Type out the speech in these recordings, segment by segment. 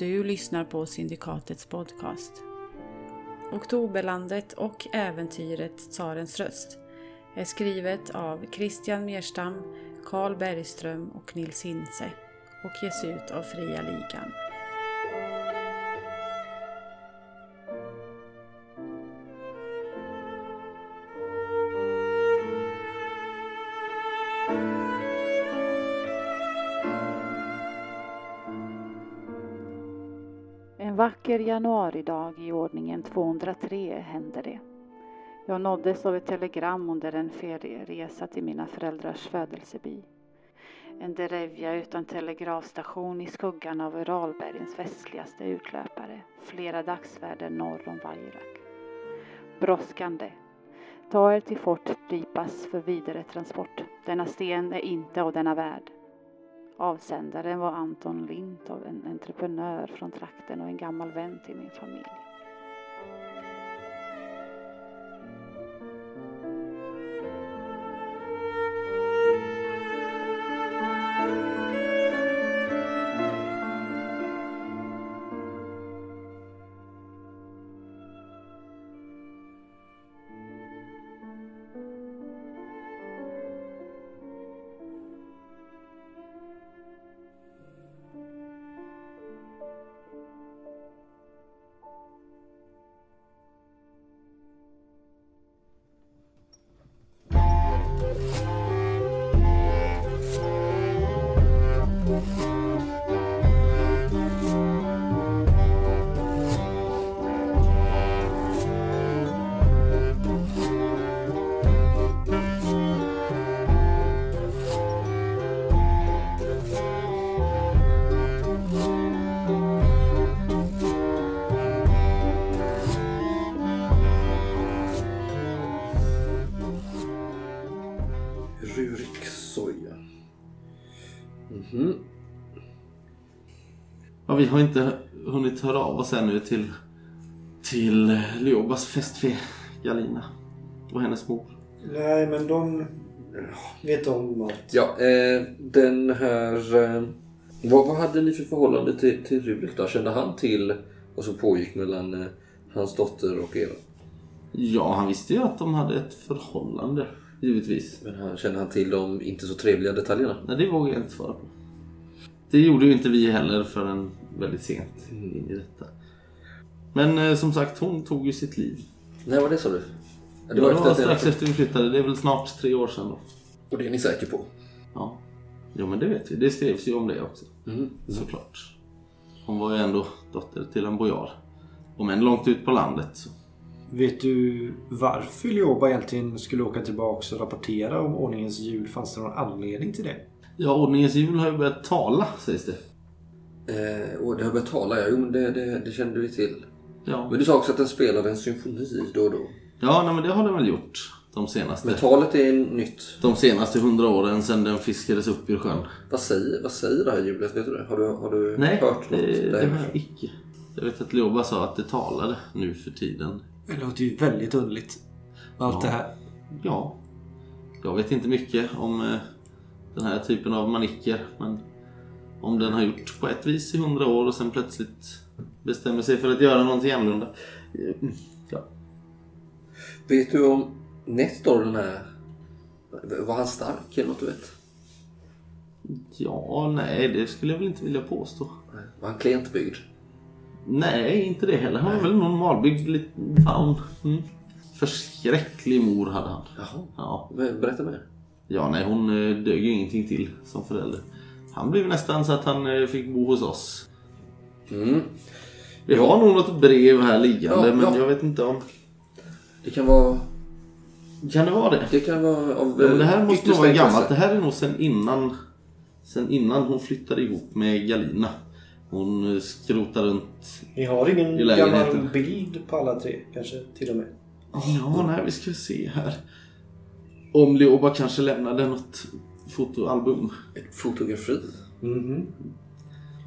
du lyssnar på Syndikatets podcast. Oktoberlandet och äventyret Tsarens röst är skrivet av Christian Merstam, Carl Bergström och Nils Hintze och ges ut av Fria Ligan. Vacker januaridag i ordningen 203 hände det. Jag nåddes av ett telegram under en ferieresa till mina föräldrars födelseby. En derevja utan telegrafstation i skuggan av Uralbergens västligaste utlöpare, flera dagsfärder norr om Vajrak. Brådskande. Ta er till Fort Ripas för vidare transport. Denna sten är inte av denna värld. Avsändaren var Anton Lintov, en entreprenör från trakten och en gammal vän till min familj. Har inte hunnit höra av oss ännu till, till Leobas fästfé Galina och hennes mor. Nej, men de vet om allt. Ja, eh, den här... Eh, vad, vad hade ni för förhållande till, till Rurik då? Kände han till vad som pågick mellan eh, hans dotter och er? Ja, han visste ju att de hade ett förhållande, givetvis. Men han, kände han till de inte så trevliga detaljerna? Nej, det vågar jag inte svara på. Det gjorde ju inte vi heller förrän väldigt sent in i detta. Men eh, som sagt, hon tog ju sitt liv. När var det sa du? Ja, Det var, efter att strax efter vi flyttade. Det är väl snart tre år sedan då. Och det är ni säker på? Ja. Jo, men det vet vi. Det skrevs ju om det också. Mm. Såklart. Hon var ju ändå dotter till en bojar. Om än långt ut på landet. Så. Vet du varför Lioba egentligen skulle åka tillbaka och rapportera om ordningens jul? Fanns det någon anledning till det? Ja, ordningens jul har ju börjat tala, sägs det. Eh, och det har börjat tala, ja. Jo, men det, det, det kände vi till. Ja, Men du sa också att den spelade en symfoni då och då. ja nej, men det har den väl gjort. De senaste, Men talet är nytt. de senaste hundra åren sedan den fiskades upp ur sjön. Vad säger, vad säger det här hjulet? Vet du det? Har du, har du Nej, hört det, något? det där? har jag icke. Jag vet att Leoba sa att det talade nu för tiden. Det låter ju väldigt underligt. Allt Ja. det här. Ja, jag vet inte mycket om eh, den här typen av manicker. Men om den har gjort på ett vis i hundra år och sen plötsligt bestämmer sig för att göra någonting annorlunda. Ja. Vet du om Nestor den här... Var han stark eller något du vet? ja, nej, det skulle jag väl inte vilja påstå. Var han klent byggd? Nej, inte det heller. Han var väl normalbyggd liten faun. Mm. Förskräcklig mor hade han. Jaha. Ja. Berätta mer. ja, nej, hon eh, dög ju ingenting till som förälder. Han blev nästan så att han eh, fick bo hos oss. Mm. Vi har nog något brev här liggande Ja, men ja. jag vet inte om... Det kan vara... Kan det vara det? Det kan vara av Ja, men det här eh, måste nog vara gammalt. Det här är nog sen innan, sen innan hon flyttade ihop med Galina. Hon eh, skrotade runt. Ni har ingen gammal bild på alla tre kanske till och med? Ja, nej, vi ska se här. Om Leoba kanske lämnade något fotoalbum. Ett fotografi. Mhm.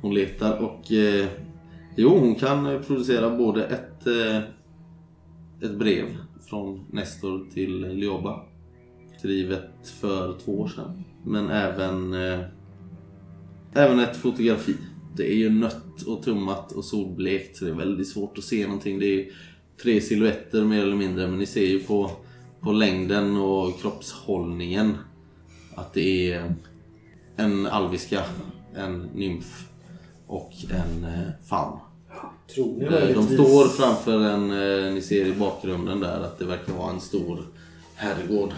Hon letar och eh, jo, hon kan eh, producera både ett, eh, ett brev från Nestor till Leoba. Skrivet för två år sedan. Men även, eh, även ett fotografi det är ju nött och tummat och solblekt så det är väldigt svårt att se någonting. Det är tre silhuetter mer eller mindre men ni ser ju på, på längden och kroppshållningen att det är en alviska, en nymf och en eh, faun. Tror ni Eh, De står framför en, eh, ni ser i bakgrunden där att det verkar vara en stor herrgård.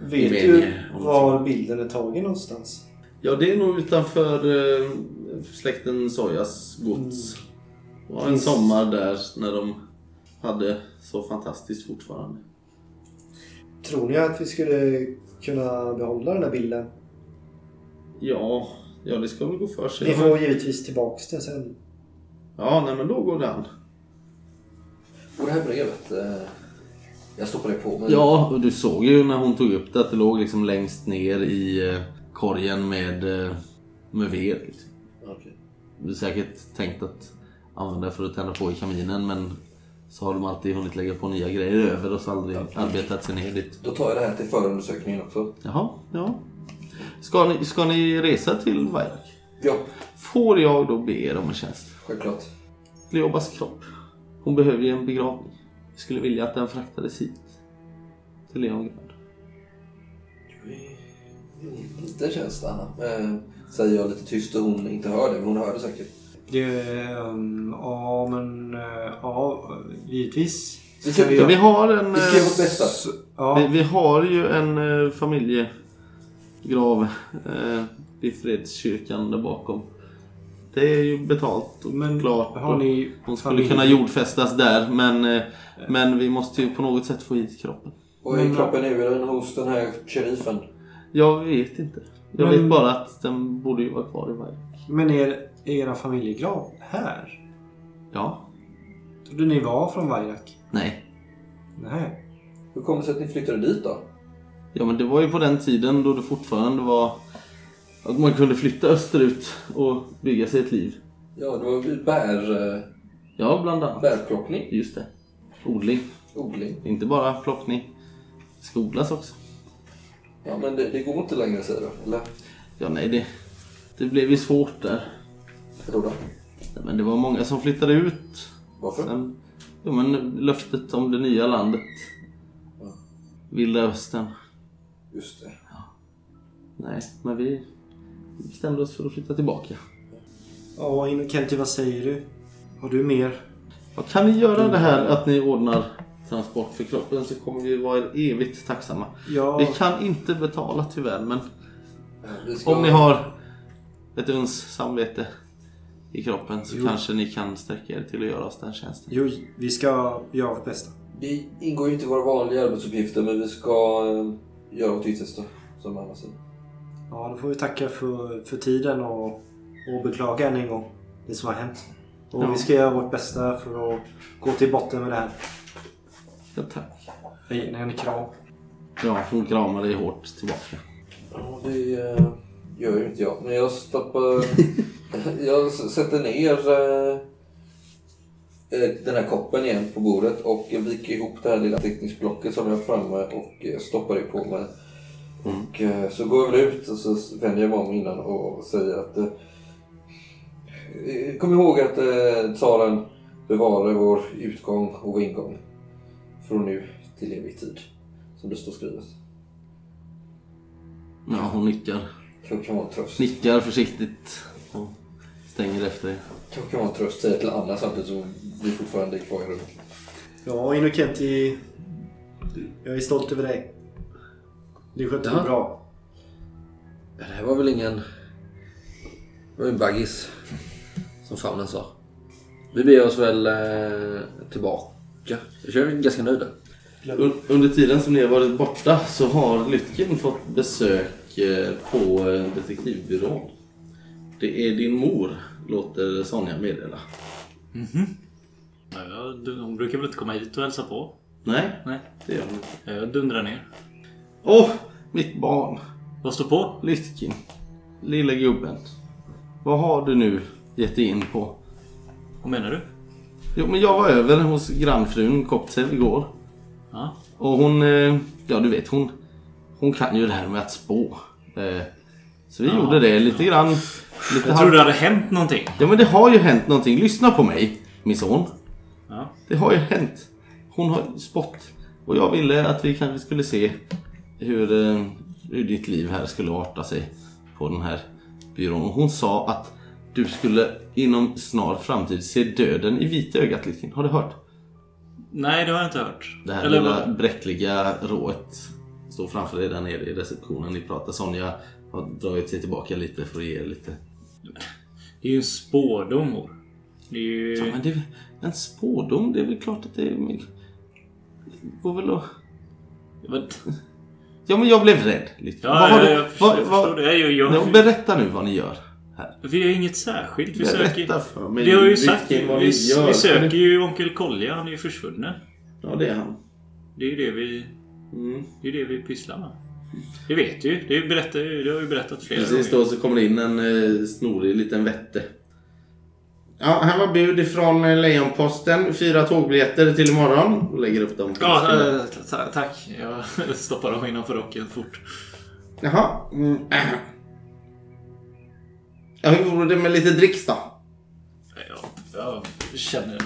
Vet du var bilden är tagen någonstans? Ja, det är nog utanför släkten Sojas gods. Det var en sommar där när de hade så fantastiskt fortfarande. Tror ni att vi skulle kunna behålla den här bilden? Ja, ja det ska väl gå för sig. Ni får givetvis tillbaks den sen. Ja, nej men då går det an. Och det här brevet. Eh, jag stoppar det på mig. Ja, och du såg ju när hon tog upp det att det låg liksom längst ner i eh, korgen med, eh, med ved. Liksom. Okej. Du säkert tänkt att använda för att tända på i kaminen men så har de alltid hunnit lägga på nya grejer över och så aldrig arbetat sig ner dit. Då tar jag det här till förundersökningen också. Jaha, ja. Ska ni, ska ni resa till Vairak? Ja, Får jag då be er om en tjänst? självklart. Leobas kropp. Hon behöver ju en begravning. Jag skulle vilja att den fraktades hit. Till Leongrad. Lite tjänst Anna. Eh, säger jag lite tyst och hon inte hör det, men hon hör det säkert. Det, ehm, ja, men eh, ja, givetvis. Vi ska- Ja, vi har en... Vi ska göra vårt bästa. S- Vi, Ja, vi har ju en eh, familjegrav eh, vid Fredskyrkan där bakom. Det är ju betalt och men klart. har ni Hon skulle familj- kunna jordfästas där men, men vi måste ju på något sätt få hit kroppen. Och är kroppen nu är den hos den här sheriffen? Jag vet inte. Jag Men- vet bara att den borde ju vara kvar i varje. Men är era familjegrav här? Ja. Trodde ni var från Vairak? Nej. Nej. Hur kommer det sig att ni flyttade dit då? Ja men det var ju på den tiden då det fortfarande var att man kunde flytta österut och bygga sig ett liv. Ja, det var ju bär, eh, Ja, bland annat. bärplockning, Just det. Odling. odling. Inte bara plockning. Odlas också. Ja, men det, det går inte längre säger du, eller? Ja, nej det, det blev ju svårt där. Vadå då? Nej, Men det var många som flyttade ut. Varför? Sen, ja, men löftet om det nya landet. Ja. Vilda östern. Just det. Nej, men vi bestämde oss för att flytta tillbaka. Ja, Inokenti, vad säger du? Har du mer? Ja, kan ni göra det här att ni ordnar transport för kroppen så kommer vi vara er evigt tacksamma. Ja, Vi kan inte betala tyvärr men Ja, om ni har ett uns samvete i kroppen så Jo. kanske ni kan sträcka er till att göra oss den tjänsten. jo, vi ska göra vårt bästa. Det ingår ju inte i våra vanliga arbetsuppgifter, men vi ska eh, göra vårt yttersta, som Anna säger. Ja, då får vi tacka för, för tiden och, och beklaga än en gång det som har hänt. Och Ja. vi ska göra vårt bästa för att gå till botten med det här. Ja, tack. Jag ger henne en kram. Ja, hon kramar dig hårt tillbaka. Ja, det eh, gör ju inte jag. Men jag stoppar... jag sätter ner eh, eh, den här koppen igen på bordet och viker ihop det här lilla teckningsblocket som jag har framme och eh, stoppar det på mig. Och eh, så går jag väl ut och så vänder jag mig om innan och säger att... Kom ihåg att eh, tsaren bevarar vår utgång och vår ingång. Från nu till evig tid. Som det står skrivet. Ja, hon nickar. Kanske kan vara tröst. Nickar försiktigt och stänger efter er. Kanske kan vara tröst säga till Anna samtidigt som vi fortfarande är kvar i rummet. Ja, Inokenti. Jag är stolt över dig. Du skötte det bra. Det här var väl ingen... Det var ju en baggis. Som faunen sa. Vi beger oss väl eh, tillbaka. Jag känner mig ganska nöjda. Un- Under tiden som ni har varit borta så har Lytken fått besök på eh, detektivbyrån. Det är din mor, låter Sonja meddela. Ja, jag, du- hon brukar väl inte komma hit och hälsa på? Nej, Nej, det gör hon inte. jag dundrar ner. Åh, mitt barn! Vad står på? Lytkin. Lilla gubben. Vad har du nu gett dig in på? Vad menar du? Jo, men jag var över hos grannfrun Koptsev igår. Ja, Och hon, eh, ja du vet hon, hon kan ju det här med att spå. Eh, Så vi gjorde det lite grann. Lite Jag trodde det hade hänt någonting. Ja men det har ju hänt någonting. Lyssna på mig, min son. Ja. Det har ju hänt. Hon har spott. Och jag ville att vi kanske skulle se hur, eh, hur ditt liv här skulle arta sig på den här byrån. Och hon sa att du skulle inom snar framtid se döden i vitögat Litkin. Har du hört? Nej, det har jag inte hört. Det här Eller lilla vad- bräckliga rået står framför dig där nere i receptionen. Ni pratar. Sonja har dragit sig tillbaka lite för att ge er lite. Det är ju en spårdom mor. Det är ju... Ja, men det är en spådom. Det är väl klart att det är... Det går väl att... Vad- Ja men jag blev rädd. Lite. Ja, Vad har ja, du- jag förstår- vad- vad- det. Jag- jag- Ja, Berätta nu vad ni gör här. Vi gör inget särskilt. Vi söker... Berätta för mig. Vi har ju sagt vi, vad vi, vi söker ju onkel Kolja. Han är ju försvunnen. Ja det är han. Det är ju det vi, Mm. det är det vi pysslar med. Det vet du ju. Det, är ju berättat, det har vi berättat flera Precis gånger. då så kommer det in en eh, snorig liten vette. Ja, här var bud ifrån eh, Lejonposten. Fyra tågbiljetter till imorgon. Och lägger upp dem Ja, eh, ta- tack. Jag stoppar dem innanför rocken fort. Jaha. Mm. Ja, hur vore det med lite dricks då? Jag, jag känner...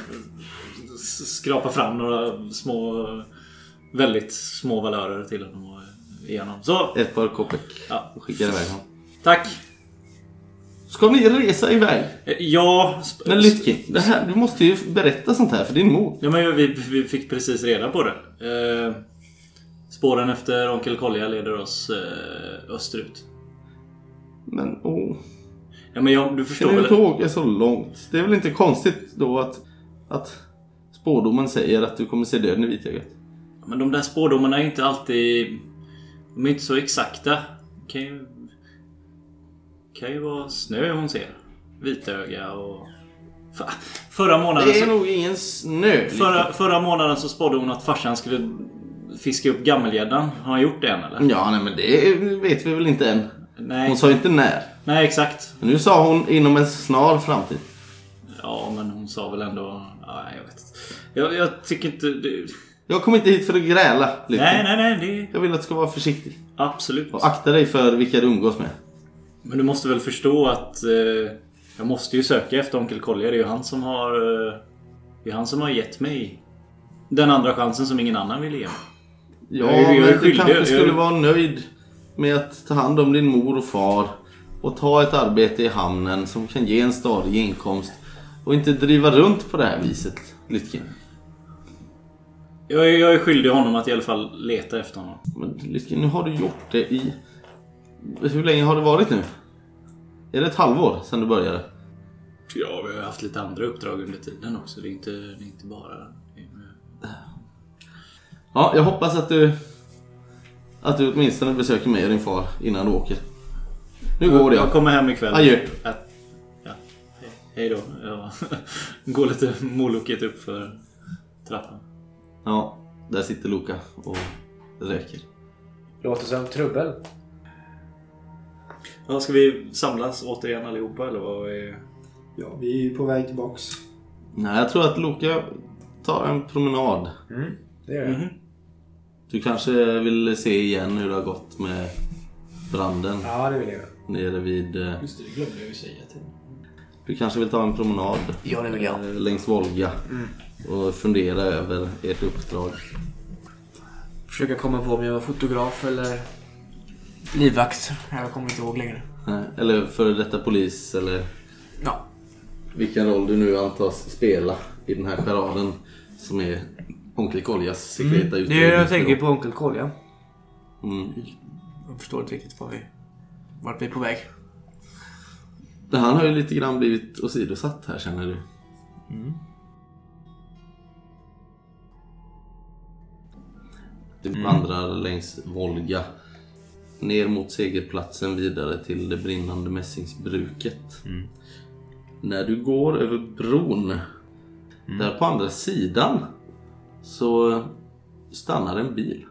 Skrapa fram några små... Väldigt små valörer till honom och igenom. Så! Ett par Kopek. Ja. Och skickar iväg honom. Tack! Ska ni resa iväg? Eh, Ja... Men Lytkin, det här, du måste ju berätta sånt här för din mor. Ja, men vi, vi fick precis reda på det. Eh, spåren efter Onkel Kolja leder oss eh, österut. Men åh. Ja, men jag, du förstår Kan du väl? inte åka så långt? Det är väl inte konstigt då att, att spårdomen säger att du kommer se döden i vitögat? Men de där spårdomarna är inte alltid... De är inte så exakta. Det kan ju... kan ju vara snö hon ser. Vitöga och... Förra månaden, Det är så, nog ingen snö. förra, förra månaden så spådde hon att farsan skulle fiska upp gammelgäddan. Har han gjort det än eller? Ja, nej men det vet vi väl inte än. Nej, Hon sa inte när. nej exakt. Men nu sa hon inom en snar framtid. Ja, men hon sa väl ändå... Ja, jag vet inte. Jag, jag tycker inte... Det... Jag kom inte hit för att gräla. Lycka. Nej, nej, nej. Det... Jag vill att du ska vara försiktig. Absolut. Och akta dig för vilka du umgås med. Men du måste väl förstå att... Eh, jag måste ju söka efter Onkel Kolja. Det är ju han som har... Eh, det är han som har gett mig den andra chansen som ingen annan ville ge mig. Ja, Jag jag men du kanske Jag- skulle vara nöjd med att ta hand om din mor och far och ta ett arbete i hamnen som kan ge en stadig inkomst och inte driva runt på det här viset, Lytkin. Jag är, jag är skyldig honom att i alla fall leta efter honom. Men Lytkin, nu har du gjort det i... Hur länge har det varit nu? Är det ett halvår sedan du började? Ja, vi har haft lite andra uppdrag under tiden också. Det är inte, det är inte bara... Ja, jag hoppas att du... Att du åtminstone besöker mig och din far innan du åker. Nu går Jag jag. kommer hem ikväll. Adjö. Att, ja. Hej, hej då. Jag går lite molokigt upp för trappan. Ja, där sitter Luca och röker. Låter som trubbel. Ja, ska vi samlas återigen allihopa eller vad är... Ja, vi är på väg tillbaks. Nej, jag tror att Luca tar en promenad. Mm, det gör jag. Mhm. Du kanske vill se igen hur det har gått med branden Ja, det vill jag nere vid... eh, Just det, det glömde jag ju säga till Du kanske vill ta en promenad Ja, det vill jag. eh, längs Volga och fundera över ert uppdrag. Försöka komma på om jag var fotograf eller livvakt. Jag kommer inte ihåg längre. Nej, Eller före detta polis eller Ja. vilken roll du nu antas spela i den här charaden som är Onkel Koljas sekreta Det är jag tänker på Onkel Kolja. Mm. Jag förstår inte riktigt var vi, vart vi är på väg. Han har ju lite grann blivit åsidosatt här känner du. Du vandrar längs Volga. Ner mot segerplatsen vidare till det brinnande mässingsbruket. När du går över bron, där på andra sidan, så stannar en bil.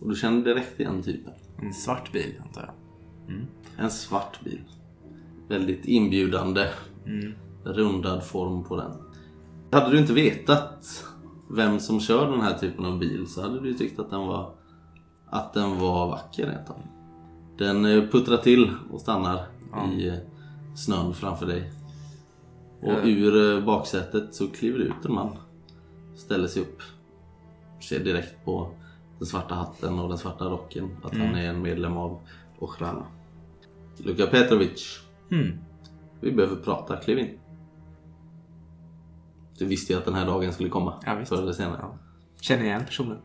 Och du känner direkt igen typen. En svart bil antar jag. En svart bil. Väldigt inbjudande. Rundad form på den. Hade du inte vetat vem som kör den här typen av bil så hade du tyckt att den var, att den var vacker rent. Den eh, puttrar till och stannar Ja. i eh, snön framför dig. Och Ja. ur eh, baksätet så kliver det ut en man. Ställer sig upp. Ser direkt på den svarta hatten och den svarta rocken att han är en medlem av Ochrana. Luka Petrovic, Mm. vi behöver prata. Kliv in. Du visste ju att den här dagen skulle komma. Ja, visst. Förr eller senare. Ja. Känner igen personen.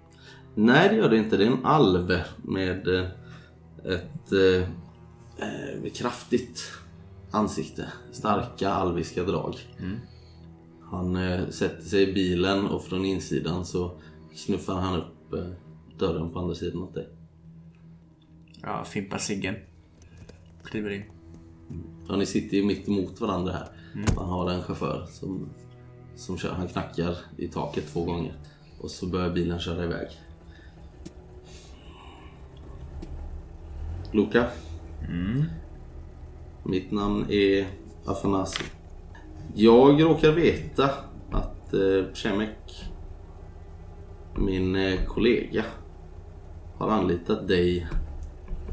Nej, det gör det inte. Det är en alv med eh, ett eh, kraftigt ansikte. Starka alviska drag. Han eh, sätter sig i bilen och från insidan så knuffar han upp eh, dörren på andra sidan åt dig. Jag fimpar ciggen. Kliver in. Ja, ni sitter ju mitt emot varandra här. Han har en chaufför som, som kör. Han knackar i taket två gånger. Och så börjar bilen köra iväg. Luka. Mitt namn är Afanasi. Jag råkar veta att eh, Przemek, min eh, kollega, har anlitat dig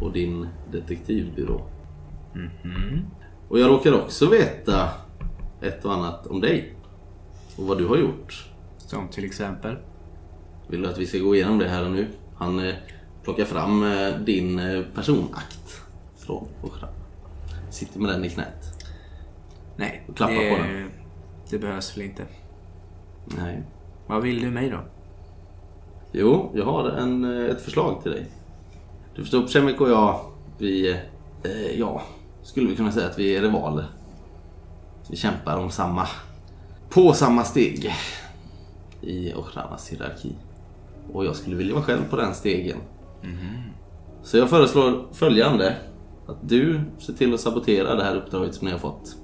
och din detektivbyrå. Och jag råkar också veta ett och annat om dig. Och vad du har gjort. Som till exempel. Vill du att vi ska gå igenom det här och nu? Han eh, plockar fram eh, din eh, personakt från Oshra. Sitter med den i knät. Nej, Och klappa det, på den. det behövs väl inte. Nej. Vad vill du mig då? Jo, jag har en, eh, ett förslag till dig. Du förstår, Przemek och jag, vi, eh, ja, skulle vi kunna säga att vi är rivaler. Vi kämpar om samma, på samma steg i Ochranas hierarki. Och jag skulle vilja vara själv på den stegen. Så jag föreslår följande. Att du ser till att sabotera det här uppdraget som ni har fått.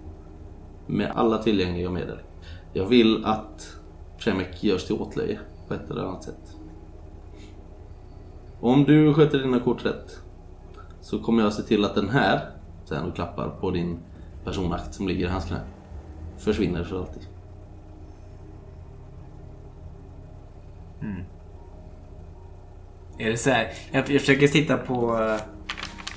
Med alla tillgängliga medel. Jag vill att Przemek görs till åtlöje på ett eller annat sätt. Om du sköter dina kort rätt så kommer jag se till att den här, sen du klappar på din personakt som ligger i hans knä, försvinner för alltid. Är det så här? Jag, jag försöker titta på...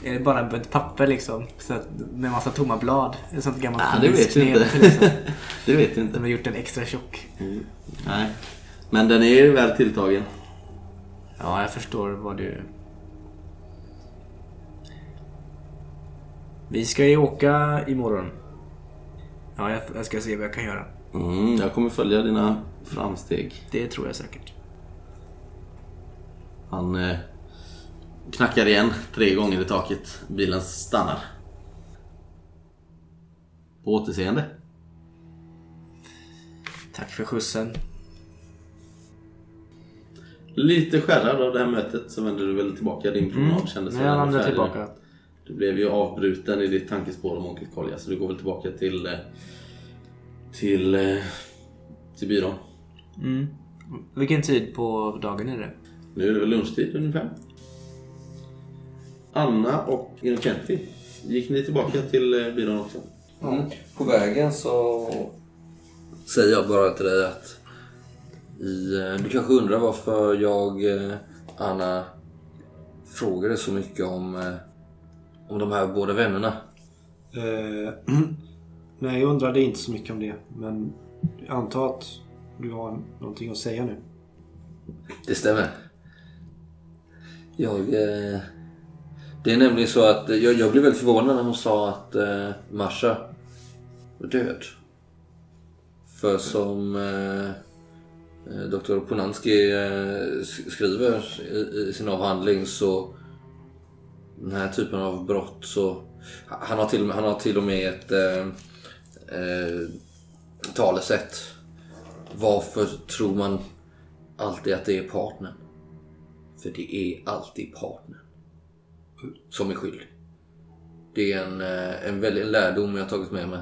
eh, Är det bara en bunt papper liksom? Så att, med massa tomma blad? Ett sånt gammalt Nej, det vet du polisknep, inte. Liksom. det vet du De inte. har gjort den extra tjock. Nej. Men den är ju väl tilltagen. Ja, jag förstår vad du... Vi ska ju åka imorgon. Ja, jag, jag ska se vad jag kan göra. Mm, jag kommer följa dina framsteg. Det tror jag säkert. Han eh, knackar igen tre gånger i taket. Bilen stannar. På återseende. Tack för skjutsen. Lite skärrad av det här mötet så vänder du väl tillbaka. Din promenad kändes Men väl jag ändå färdig. tillbaka. Du blev ju avbruten i ditt tankespår om onkel Kolja så du går väl tillbaka till eh, till, eh, till byrån. Mm. Vilken tid på dagen är det? Nu är det väl lunchtid ungefär. Anna och Innocenti, gick ni tillbaka till eh, byrån också? Mm. På vägen så säger jag bara till dig att i, eh, du kanske undrar varför jag, eh, Anna, frågade så mycket om, om de här båda vännerna. Eh, nej, jag undrade inte så mycket om det. Men jag antar att du har någonting att säga nu. Det stämmer. Jag... Eh, det är nämligen så att jag, jag blev väldigt förvånad när hon sa att eh, Marsha var död. För som eh, Dr. Ponanski eh, eh skriver i, i sin avhandling så den här typen av brott så han har till, han har till och med ett eh, eh, talesätt. Varför tror man alltid att det är partnern. För det är alltid partnern som är skyldig. Det är en, eh, en väldig lärdom jag har tagit med mig.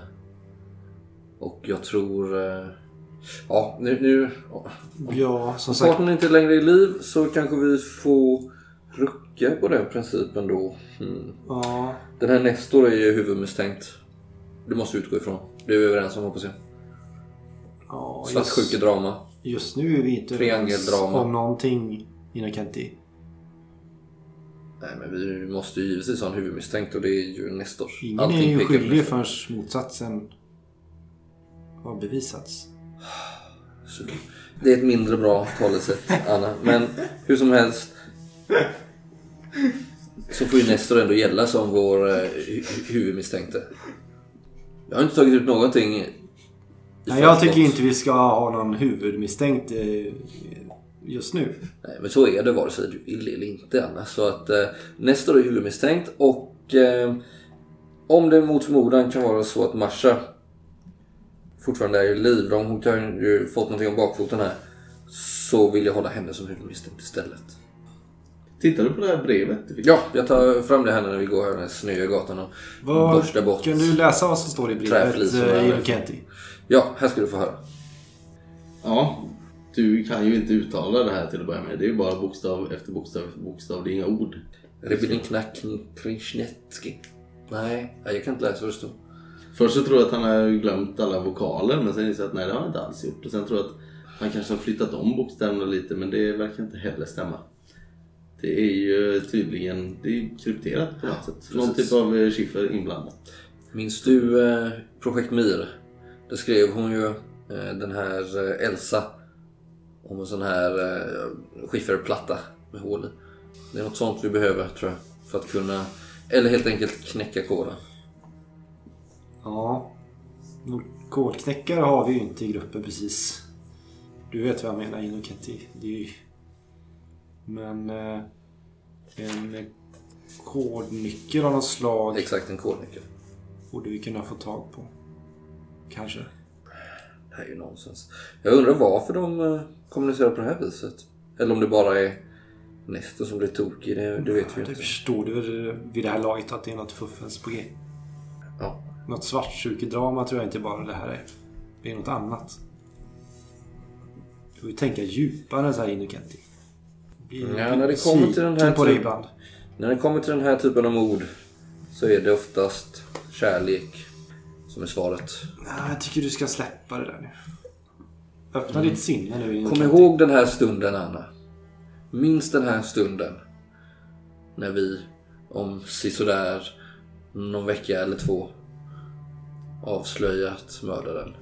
Och jag tror... eh, Ja, nu... nu Ja, som om sagt. partnern inte längre är i liv så kanske vi får rucka på den principen då. Mm. Ja, Den här Nestor är ju huvudmisstänkt. Det måste vi utgå ifrån. Det är vi överens om hoppas jag. ja Svartsjukedrama. just nu är vi inte överens om någonting innan Kenti. Nej men vi måste ju givetvis ha en huvudmisstänkt och det är ju Nestor. Ingen Allting är ju skyldig förrän motsatsen har bevisats. Det är ett mindre bra talesätt Anna. Men hur som helst. Så får ju Nestor ändå gälla som vår eh, hu- huvudmisstänkte. Jag har inte tagit ut någonting. Nej, jag tycker inte vi ska ha någon huvudmisstänkt eh, just nu. Nej, men så är det vare sig du vill eller inte Anna. Så att eh, Nestor är huvudmisstänkt och eh, om det mot förmodan kan vara så att Marsha fortfarande är i liv. Om hon har ju fått någonting om bakfoten här. Så vill jag hålla henne som huvudmisstänkt istället. Tittar du på det här brevet du fick? Ja, jag tar fram det här när vi går här den här snöiga gatan och Vad, borstar bort. Kan du läsa vad som står i brevet, eh, Innocenti? Ja, här ska du få höra. Ja, du kan ju inte uttala det här till att börja med. Det är ju bara bokstav efter bokstav efter bokstav. Det är inga ord. Rebidinknack Krishnetski. Nej, jag kan inte läsa vad det står. Först så tror jag att han har glömt alla vokaler men sen inser jag att nej det har han inte alls gjort. Och sen tror jag att han kanske har flyttat om bokstäverna lite men det verkar inte heller stämma. Det är ju tydligen det är krypterat på något sätt. Någon typ av eh, chiffer inblandat. Minns du eh, Projekt Mir? Där skrev hon ju eh, den här eh, Elsa om en sån här eh, skifferplatta med hål i. Det är något sånt vi behöver tror jag. För att kunna, eller helt enkelt knäcka koden. Ja. Kodknäckare har vi ju inte i gruppen precis. Du vet vad jag menar Innocenti. Det är ju... Men... Eh, en kodnyckel av något slag Exakt en kodnyckel. borde vi kunna få tag på. Kanske. Det är ju nonsens. Jag undrar varför de eh, kommunicerar på det här viset. Eller om det bara är Nestor som blir tokig. Det, det vet vi Det inte. förstår du vid det här laget att det är något fuffens på G. Ja. Något svartsjukedrama tror jag inte bara det här är. Det är något annat. Du får ju tänka djupare så här. Det blir Ja, när det kommer till den här på typ-. När det kommer till den här typen av ord så är det oftast kärlek som är svaret. Ja, jag tycker du ska släppa det där nu. Öppna ditt sinne nu. Kom ihåg den här stunden Anna. Minns den här stunden. När vi om sisådär någon vecka eller två avslöjat mördaren.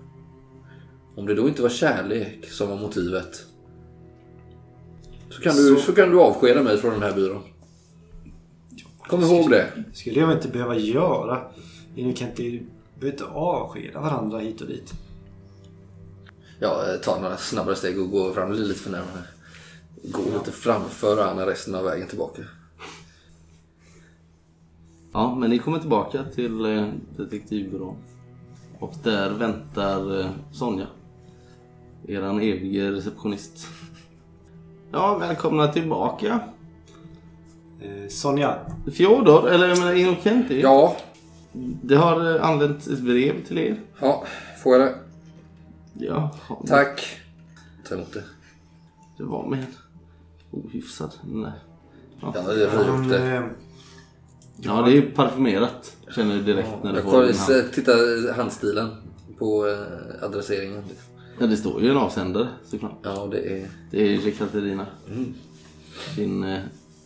Om det då inte var kärlek som var motivet. Så kan du, Så- så kan du avskeda mig från den här byrån. Kom ihåg det. skulle jag inte behöva göra. Innocenti, vi behöver inte avskeda varandra hit och dit. Jag tar några snabbare steg och går fram lite för närmare. Gå lite framför Anna resten av vägen tillbaka. Ja, men ni kommer tillbaka till eh, detektivbyrån. Och där väntar eh, Sonja. Eran evige receptionist. Ja, välkomna tillbaka. Eh, Sonja, Fjodor, eller jag menar Innocenti. Ja, Det har eh, anlänt ett brev till er. ja, får jag det? Ja, Tack. Ta emot det. det var med en ohyfsad. Nej. Ja, jag river upp det. eh, Ja, det är parfymerat. Känner du direkt när du Jag får den här. titta handstilen på eh, adresseringen. Ja, det står ju en avsändare såklart. Ja, det är... Det är ju Katarina. Din eh,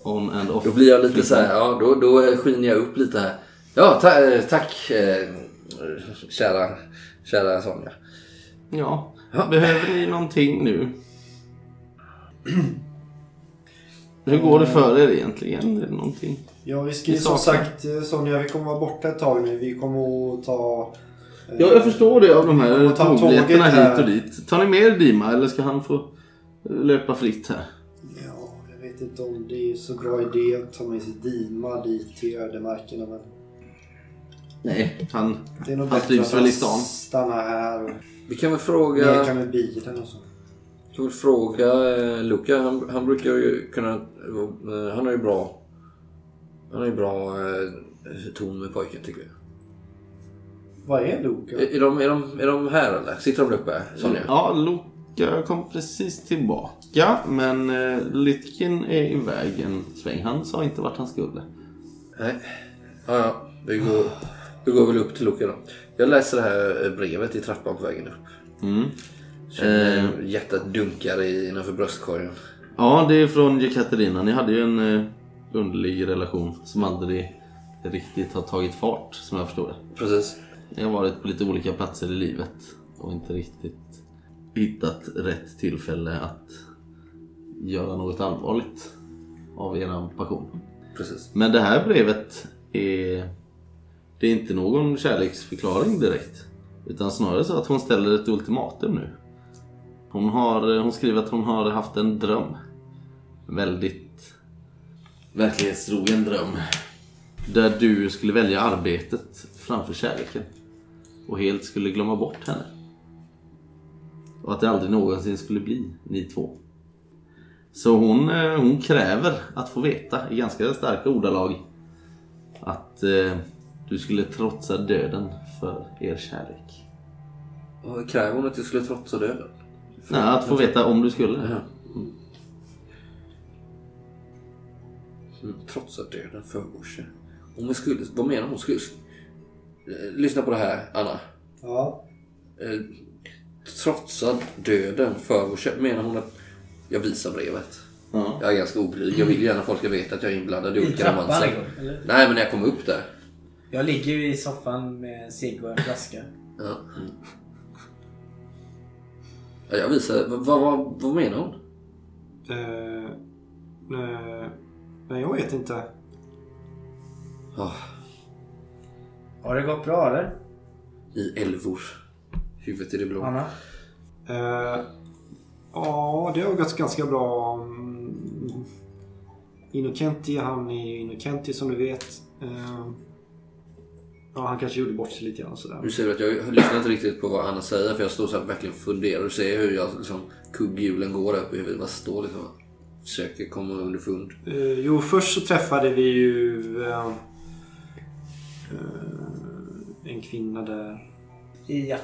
on and off. Då blir jag lite så här, ja, då, då skiner jag upp lite här. Ja, ta, eh, tack eh, kära, kära Sonja. Ja. Ja. Behöver ni någonting nu? Hur går det för er egentligen? Är det någonting? Ja, vi ska som sagt eh, Sonja, vi kommer vara borta ett tag nu. Vi kommer att ta... eh, Ja, jag förstår det av de här tågbiljetterna hit och dit. Tar ni med er Dima eller ska han få löpa fritt här? Ja, jag vet inte om det är så bra idé att ta med sig Dima dit till ödemarkerna men... Nej, han... Det är nog Han bättre trivs att väl i stan. stannar här Vi kan väl fråga, med bilen och så. kan väl fråga eh, Luca. Han, han brukar ju kunna... Eh, han har ju bra... Han har ju bra eh, ton med pojken tycker jag. Vad är Luka? Är, är, de, är, de, är de här eller? Sitter de där uppe? Sonja? Ja, Luka kom precis tillbaka. Men eh, Lytkin är iväg en sväng. Han sa inte vart han skulle. Nej. Ja, ja. Vi går, vi går väl upp till Luca då. Jag läser det här eh, brevet i trappan på vägen upp. Mm. Känner Eh. hjärtat dunkar i- innanför bröstkorgen. Ja, det är från Jekaterina. Ni hade ju en, eh, underlig relation som aldrig riktigt har tagit fart som jag förstår det. Precis. Jag har varit på lite olika platser i livet och inte riktigt hittat rätt tillfälle att göra något allvarligt av eran passion. Precis. Men det här brevet är, det är inte någon kärleksförklaring direkt. Utan snarare så att hon ställer ett ultimatum nu. Hon, har, eh, hon skriver att hon har haft en dröm. En väldigt verklighetstrogen dröm. Där du skulle välja arbetet framför kärleken. Och helt skulle glömma bort henne. Och att det aldrig någonsin skulle bli ni två. Så hon, eh, hon kräver att få veta i ganska starka ordalag att eh, du skulle trotsa döden för er kärlek. Och kräver hon att jag skulle trotsa döden? Nej, att få veta om du skulle. Ja. Mm, Trotsa döden för vår Om jag skulle, vad menar hon? Skulle, eh, lyssna på det här, Anna. Ja. Eh, trotsa döden för vår kär- Menar hon att jag visar brevet? Ja. Jag är ganska oblyg. Jag vill gärna att folk ska veta att jag är inblandad i olika romanser. Nej, men när jag kom upp där. Jag ligger ju i soffan med en cigg och en flaska. Ja. Ja, jag visar. Vad, vad, vad menar hon? Eh, eh, nej, jag vet inte. Ah, Har det gått bra eller? I älvor. Huvudet i det blå. Anna? Eh, ja, det har gått ganska bra. Mm, Innocenti, han är ju Innocenti som du vet. Eh, ja, han kanske gjorde bort sig lite grann sådär. Nu ser du att jag lyssnar inte riktigt på vad Anna säger för jag står så här verkligen funderar och ser hur jag liksom kugghjulen går upp i huvudet. Bara står liksom och försöker komma underfund. Eh, jo, först så träffade vi ju eh, eh, en kvinna där. Ja.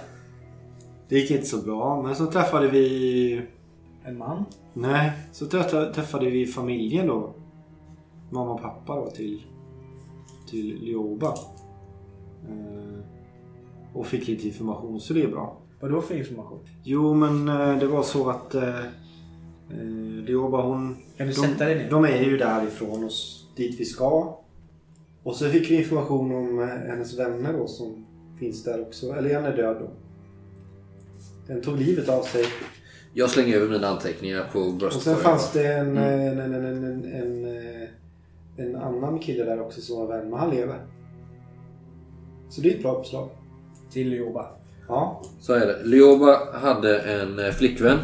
Det gick inte så bra, men så träffade vi... En man? Nej, så träffade, träffade vi familjen då. Mamma och pappa då till, till Lioba. Eh, och fick lite information, så det är bra. Vad då för information? Jo, men eh, det var så att eh, eh, Lioba hon... Kan du de, sätta dig ner? De är ju därifrån oss, dit vi ska. Och så fick vi information om hennes vänner då som finns där också. Eller en är död då. Den tog livet av sig. Jag slänger över mina anteckningar på Och bröstet. sen fanns det en, Mm. en, en, en, en, en, en annan kille där också som var vän, men han lever. Så det är ett bra uppslag. Till jobba. Ja. Så är det. Lioba hade en eh, flickvän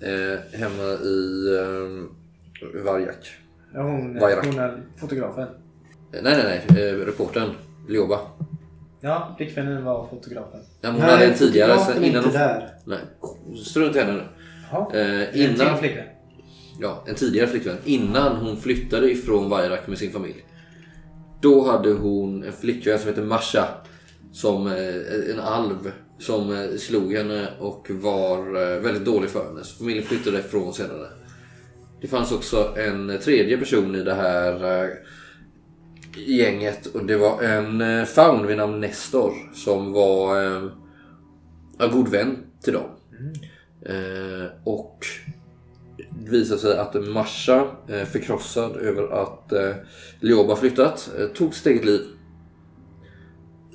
eh, hemma i eh, Varjak. Ja, hon, Vajrak. hon är fotografen. Eh, Nej, nej, nej. Eh, reportern Lioba. Ja, flickvännen var fotografen. Ja, hon hade en tidigare. Sen, innan inte hon, där. nej. Strunt i henne nu. Jaha. Eh, En innan, flickvän. ja, en tidigare flickvän. Innan hon flyttade ifrån Vajrak med sin familj. Då hade hon en flickvän som heter Masha. Som eh, en alv. Som eh, slog henne och var eh, väldigt dålig för henne. Så familjen flyttade ifrån senare. Det fanns också en tredje person i det här gänget. Och det var en faun vid namn Nestor. Som var en god vän till dem. Eh, och visade sig att Masha, eh, förkrossad över att eh, Lioba flyttat, eh, tog sitt eget liv.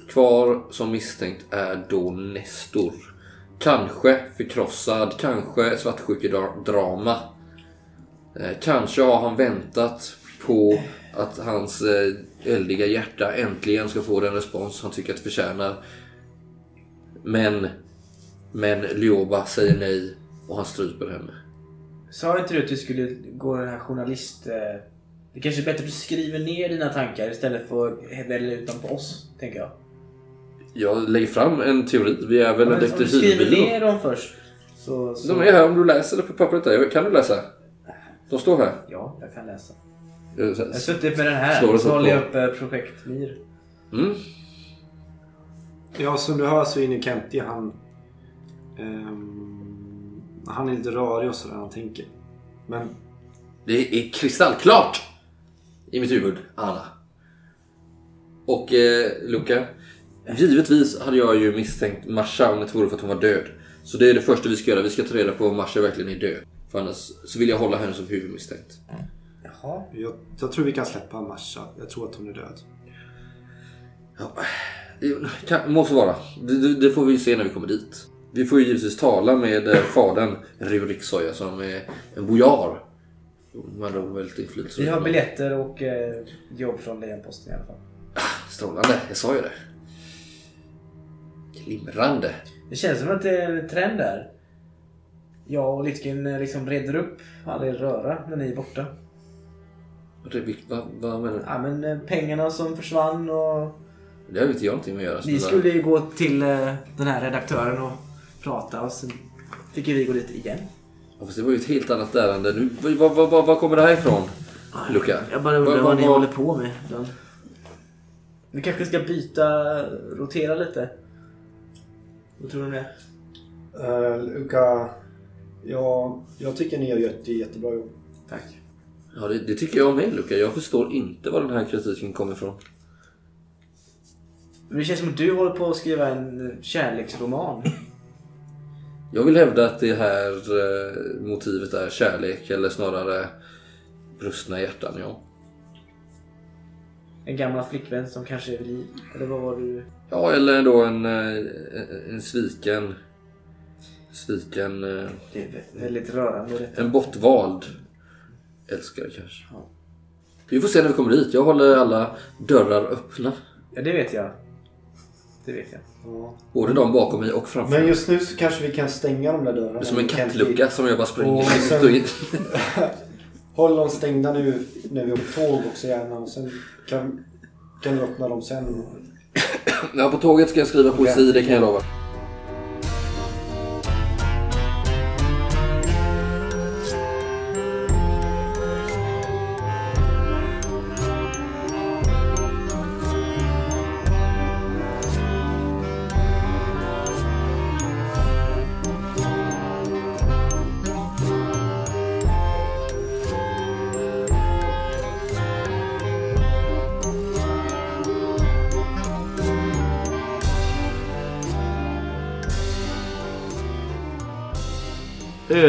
Kvar som misstänkt är då Nestor. Kanske förkrossad, kanske svartsjukedrama. Kanske har han väntat på att hans eldiga hjärta äntligen ska få den respons han tycker att det förtjänar. Men, men Lioba säger nej och han stryper henne. Sa inte du att du skulle gå den här journalist... eh, Det kanske är bättre att du skriver ner dina tankar istället för att välja ut dem på oss, tänker jag. Jag lägger fram en teori. Vi är väl en Men om du skriver ner dem först. Så, så... De är här om du läser det på pappret där. Kan du läsa? De står här. Ja, jag kan läsa. Jag Jag har suttit med den här. Så så håller jag på. upp eh, projekt Mir. Mm. Ja, som du hör så är Innocenti han... ehm, han är lite rörig och sådär han tänker. Men Det är kristallklart i mitt huvud, Anna. Och eh, Luca. Givetvis hade jag ju misstänkt Masha om det inte vore för att hon var död. Så det är det första vi ska göra. Vi ska ta reda på om Masha verkligen är död. För annars så vill jag hålla henne som huvudmisstänkt. Jaha. Jag, jag tror vi kan släppa Masha. Jag tror att hon är död. Ja, det kan, måste vara. Det, det, det får vi se när vi kommer dit. Vi får ju givetvis tala med eh, fadern Riuriksoja som är en bojar. Man har väldigt inflytelserik. Vi har biljetter och eh, jobb från Lejonposten i alla fall. Strålande, jag sa ju det. Glimrande. Det känns som att det är en trend där. Jag och Litkin eh, liksom reder upp all er röra när ni är borta. Det, är- vad, vad menar du? Ja men eh, pengarna som försvann och... Det har ju inte jag någonting med att göra. Ni skulle ju gå till eh, den här redaktören och prata och sen fick ju vi gå dit igen. Ja, fast det var ju ett helt annat ärende. Nu, vad, vad, vad, vad kommer det här ifrån? Luca? Jag bara undrar Vad- ni håller på med. Vi kanske ska byta, rotera lite. Vad tror du om det? Uh, Luca, ja, jag tycker ni har gjort ett jättebra jobb. Tack. Ja, det, det tycker jag med Luca. Jag förstår inte var den här kritiken kommer ifrån. Det känns som att du håller på att skriva en eh, kärleksroman. Jag vill hävda att det här eh, motivet är kärlek eller snarare brustna hjärtan, ja. En gammal flickvän som kanske är vid liv. Eller vad var du? Ja, eller då en, eh, en, en sviken... Sviken... eh, Det är vä- väldigt rörande detta. En bortvald älskare kanske. Vi får se när vi kommer dit. Jag håller alla dörrar öppna. Ja, det vet jag. Det vet jag. Ja. Både de bakom mig och framför Men just nu så kanske vi kan stänga de där dörrarna. Det är som en kattlucka som jag bara springer Och sen- och in. Håll dem stängda nu när vi åker tåg också gärna. Och sen kan, kan du öppna dem sen. Ja, på tåget ska jag skriva poesi, det kan jag lova.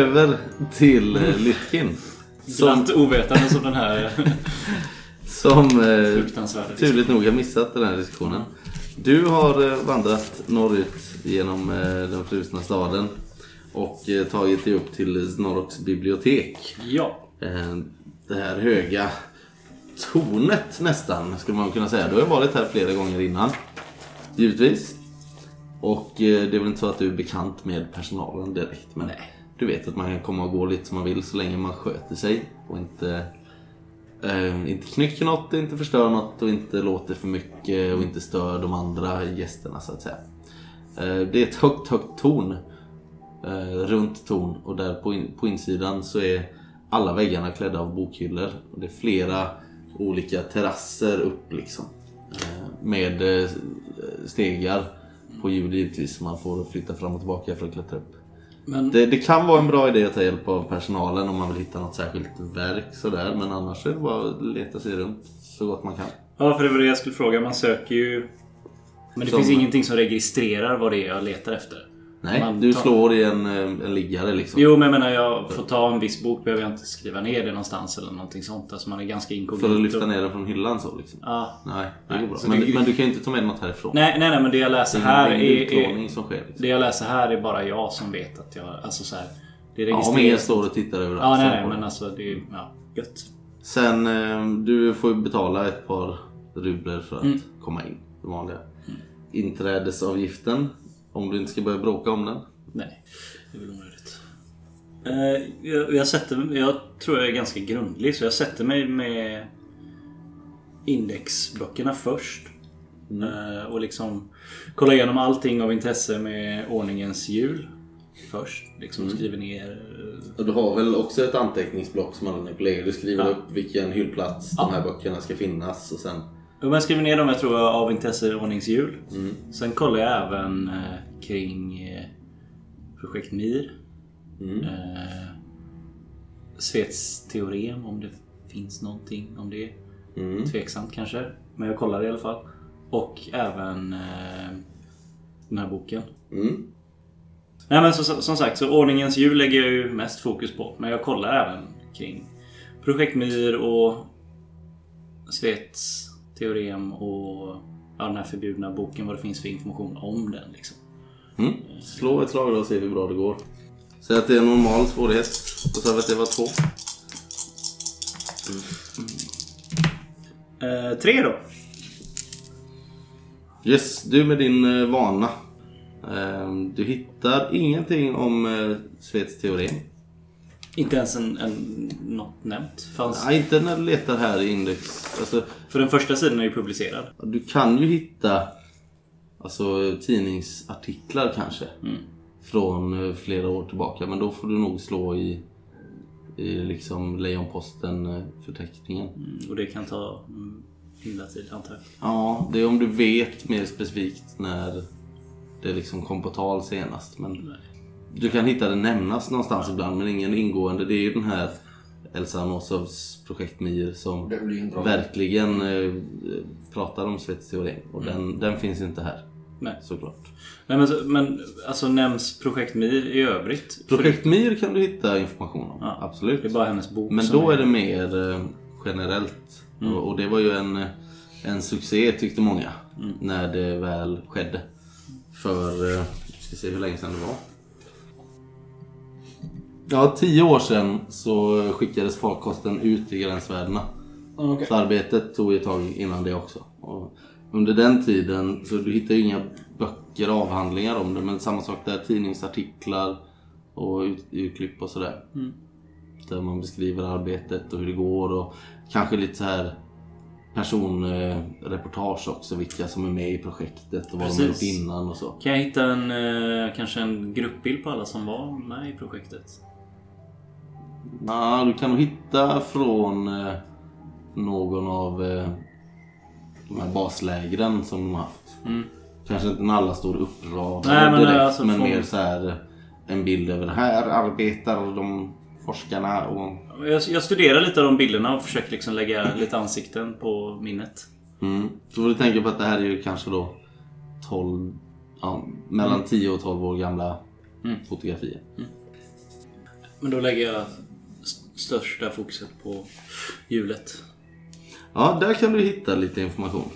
Över till eh, Lytkin. Som, Glatt ovetande som den här som eh, fruktansvärda turligt nog har missat den här diskussionen. Du har eh, vandrat norrut genom eh, den frusna staden och eh, tagit dig upp till Snorroks bibliotek. Ja. Eh, Det här höga tornet nästan skulle man kunna säga. Du har ju varit här flera gånger innan. Givetvis. Och eh, det är väl inte så att du är bekant med personalen direkt. Men du vet att man kan komma och gå lite som man vill så länge man sköter sig. Och inte, eh, inte knycker något, inte förstör något och inte låter för mycket och inte stör de andra gästerna så att säga. Eh, det är ett högt, högt torn. Eh, runt torn och där på, in, på insidan så är alla väggarna klädda av bokhyllor. Och det är flera olika terrasser upp liksom. Eh, med eh, stegar på hjul givetvis som man får flytta fram och tillbaka för att klättra upp. Men Det, det kan vara en bra idé att ta hjälp av personalen om man vill hitta något särskilt verk sådär. Men annars är det bara att leta sig runt så gott man kan. Ja, för det var det jag skulle fråga. Man söker ju... Men det Som- finns ingenting som registrerar vad det är jag letar efter. Nej, Man du tar- slår i en, eh, en liggare liksom. Jo, men jag menar jag får ta en viss bok. Behöver jag inte skriva ner det någonstans eller någonting sånt. Alltså man är ganska inkognito. För att lyfta ner den från hyllan så liksom. Ja. Nej, det Nej, går bra. Men, det- men du kan ju inte ta med något härifrån. Nej, nej, nej, men det jag läser Det här är är... som sker. Liksom. det jag läser här är bara jag som vet att jag... Alltså så här, Det är Ja, om ingen registrerat. står och tittar över Ja, nej, nej, men alltså det är... Ja, gött. Sen, eh, du får ju betala ett par rubler för att Mm. komma in. Det vanliga. Inträdesavgiften. Om du inte ska börja bråka om den. Nej, det är väl onödigt. Eh, jag, jag, sätter, jag tror jag är ganska grundlig så jag sätter mig med indexböckerna först. Eh, och liksom kollar igenom allting av intresse med ordningens hjul först. Liksom skriver ner... eh, Och du har väl också ett anteckningsblock som alla dina kollegor. Du skriver Ja. upp vilken hyllplats Ja. de här böckerna ska finnas och sen... Jag skriver ner dem jag tror av intresse ordningshjul. Mm. Sen kollar jag även eh, kring eh, projekt MIR. Mm. Eh, Svets teorem om det finns någonting om det. Mm. Tveksamt kanske. Men jag kollar i alla fall. Och även eh, den här boken. Mm. Nej men så, som sagt, så ordningens hjul lägger jag ju mest fokus på. Men jag kollar även kring Projektmyr och Svets teorem och ja, den här förbjudna boken. Vad det finns för information om den. Liksom. Mm. Slå ett slag då och se hur bra det går. Säg att det är normal svårighet. Och så att det var två. Eh, tre då. Yes, du med din eh, vana. Ehm, Du hittar ingenting om eh, Svets teorem. Inte ens en, en, något nämnt. Fanns. Nej, inte när du letar här i index. Alltså, För den första sidan är ju publicerad. du kan ju hitta alltså, tidningsartiklar kanske. Från eh, flera år tillbaka. Men då får du nog slå i, i liksom Lejonposten-förteckningen. Mm, och det kan ta mm, himla tid antar jag. Ja, det är om du vet mer specifikt när det liksom kom på tal senast. Men du kan hitta det nämnas någonstans ibland men ingen ingående. Det är ju den här Elsa Nosovs projekt MIR som verkligen eh, pratar om Svets teorem. Och den, den finns inte här Nej. såklart. Nej, men, men alltså nämns Projekt Mir i övrigt? Projekt MIR kan du hitta information om, Ja. absolut. Det är bara hennes bok Men då är det mer eh, generellt. Mm. Och, och det var ju en, eh, en succé tyckte många. Mm. När det väl skedde. För, eh, vi ska se hur länge sedan det var. Ja, tio år sedan så skickades farkosten ut i gränsvärdena. Så arbetet tog ett tag innan det också. Och under den tiden, så du hittar ju inga böcker, avhandlingar om det. Men samma sak där, tidningsartiklar och ut, utklipp och sådär. Där man beskriver arbetet och hur det går och kanske lite så här personreportage också. Vilka som är med i projektet och vad de har gjort Precis. innan och så. Kan jag hitta en, eh, kanske en gruppbild på alla som var med i projektet? Ja, du kan nog hitta från eh, någon av eh, de här baslägren som de har haft. Mm. Kanske inte när alla står uppradade Nej, direkt, alltså, men från- mer så här en bild över här arbetar de forskarna och... Jag, jag studerar lite av de bilderna och försöker liksom lägga lite ansikten på minnet. Mm. Så får du tänka på att det här är ju kanske då 12, ja, mellan 10 och 12 år gamla Mm. fotografier. Men då lägger jag st- största fokuset på hjulet. Ja, där kan du hitta lite information.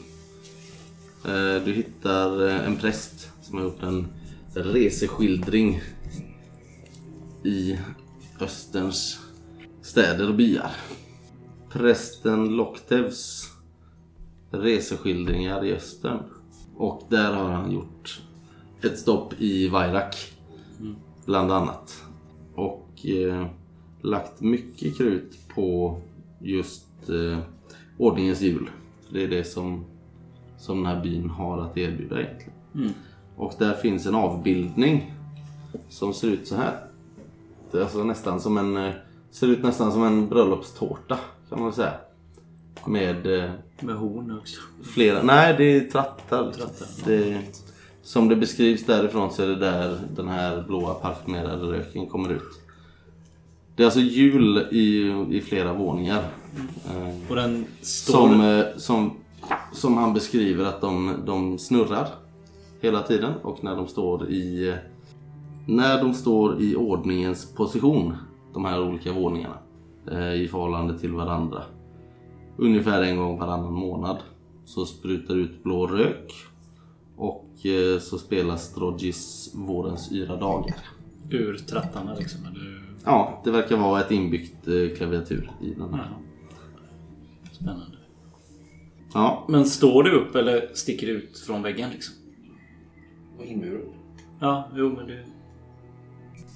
Eh, du hittar eh, en präst som har gjort en reseskildring i Österns städer och byar. Prästen Loktevs reseskildringar i Östern. Och där har han gjort ett stopp i Vairak. Bland annat. Och eh, lagt mycket krut på just eh, ordningens jul. Det är det som, som den här byn har att erbjuda egentligen. Mm. Och där finns en avbildning som ser ut så här. Det är alltså nästan som en, eh, ser ut nästan som en bröllopstårta kan man väl säga. Med eh, Med horn också. flera, nej det är trattar. Trattar. Det, som det beskrivs därifrån så är det där den här blåa parfymerade röken kommer ut. Det är alltså hjul i, i flera våningar. Och den står... som, eh, som, som han beskriver att de, de snurrar hela tiden och när de står i när de står i ordningens position, de här olika våningarna eh, i förhållande till varandra. Ungefär en gång varannan månad så sprutar ut blå rök och eh, så spelas Strogis Vårens yra dagar. Ur trattarna liksom. Eller... Ja, det verkar vara ett inbyggt klaviatur i den här. Ja. Spännande. Ja, Men står det upp eller sticker det ut från väggen liksom? Och inmurat. Ja, jo men det...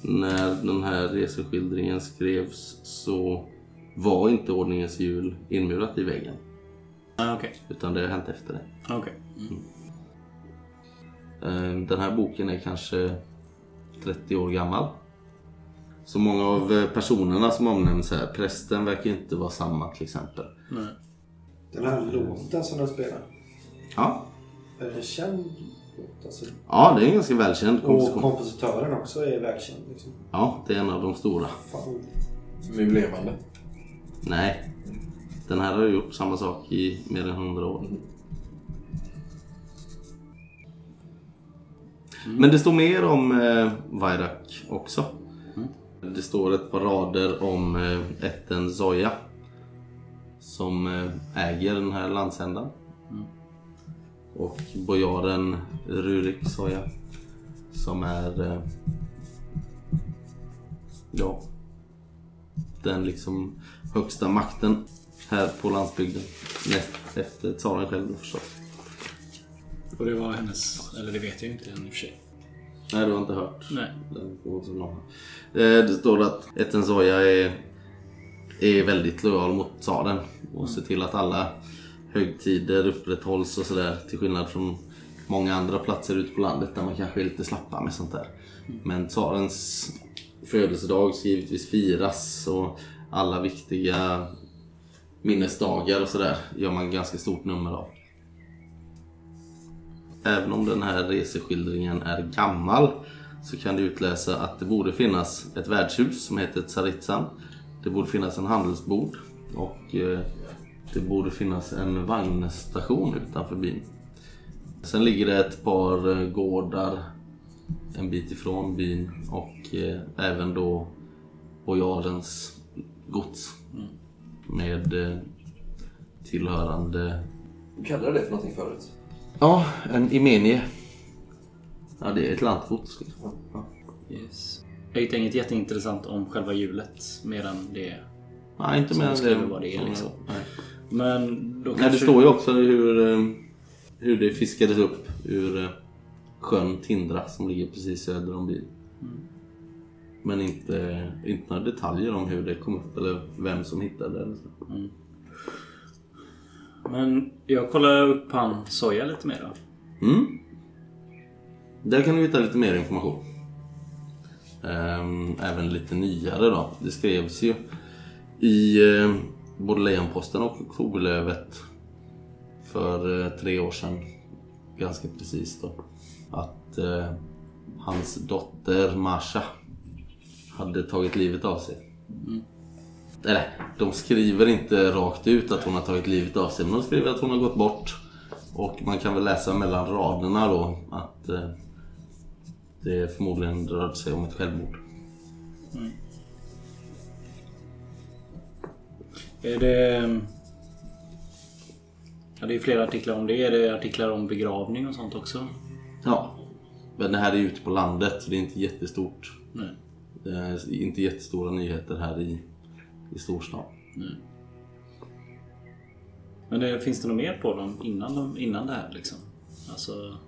när den här reseskildringen skrevs så var inte ordningens hjul inmurat i väggen. Ah, Okej. Utan det har hänt efter det. Okej. Mm. Eh, Den här boken är kanske 30 år gammal. Så många av eh, personerna som omnämns här, prästen verkar inte vara samma till exempel. Nej. Den här låten som den spelar. Ja, Är det en känd låt? Alltså, ja det är en ganska välkänd och komposition. kompositören också är välkänd. Liksom. Ja, det är en av de stora. Fan. Nu levande. Nej, den här har gjort samma sak i mer än 100 år. Men det står mer om eh, Vairak också. Det står ett par rader om eh, ätten Zoya som eh, äger den här landsändan. Och bojaren Rurik Soja som är eh, ja, den liksom högsta makten här på landsbygden. Näst efter tsaren själv då förstås. Och det var hennes... Eller det vet jag inte än i och för sig. Nej, du har inte hört? Nej. Den långt. Eh, Det står att Etten Soja är, är väldigt lojal mot tsaren och ser till att alla högtider upprätthålls och sådär till skillnad från många andra platser ute på landet där man kanske är lite slappa med sånt där. Men tsarens födelsedag ska givetvis firas och alla viktiga minnesdagar och sådär gör man ganska stort nummer av. Även om den här reseskildringen är gammal så kan du utläsa att det borde finnas ett värdshus som heter Tsaritsan. Det borde finnas en handelsbod och eh, det borde finnas en vagnstation utanför byn. Sen ligger det ett par eh, gårdar en bit ifrån byn och eh, även då bojarens gods med eh, tillhörande Du kallade det för någonting förut? Ja, en imenie. Ja, det är ett liksom. Ja. Yes. Jag hittade inget jätteintressant om själva hjulet medan det... Nej, inte mer än skriver vad det är, liksom. Nej. Men då Nej, det kanske- står ju också hur, eh, hur det fiskades upp ur eh, sjön Tindra som ligger precis söder om byn. Men inte, inte några detaljer om hur det kom upp eller vem som hittade det. så. Men jag kollar upp han Soja lite mer då. Mm. Där kan du hitta lite mer information. Ehm, även lite nyare då. Det skrevs ju i eh, både Lejonposten och Oktoberlövet för eh, tre år sedan. Ganska precis då. Att eh, hans dotter Masha hade tagit livet av sig. Eller, de skriver inte rakt ut att hon har tagit livet av sig, men de skriver att hon har gått bort. Och man kan väl läsa mellan raderna då att eh, det förmodligen rörde sig om ett självmord. Är det... Ja, det är flera artiklar om det. Är det artiklar om begravning och sånt också? Ja, men det här är ute på landet så det är inte jättestort. Nej. Det är inte jättestora nyheter här i, i storstan. Men det, finns det något mer på dem innan, de, innan det här liksom? Alltså...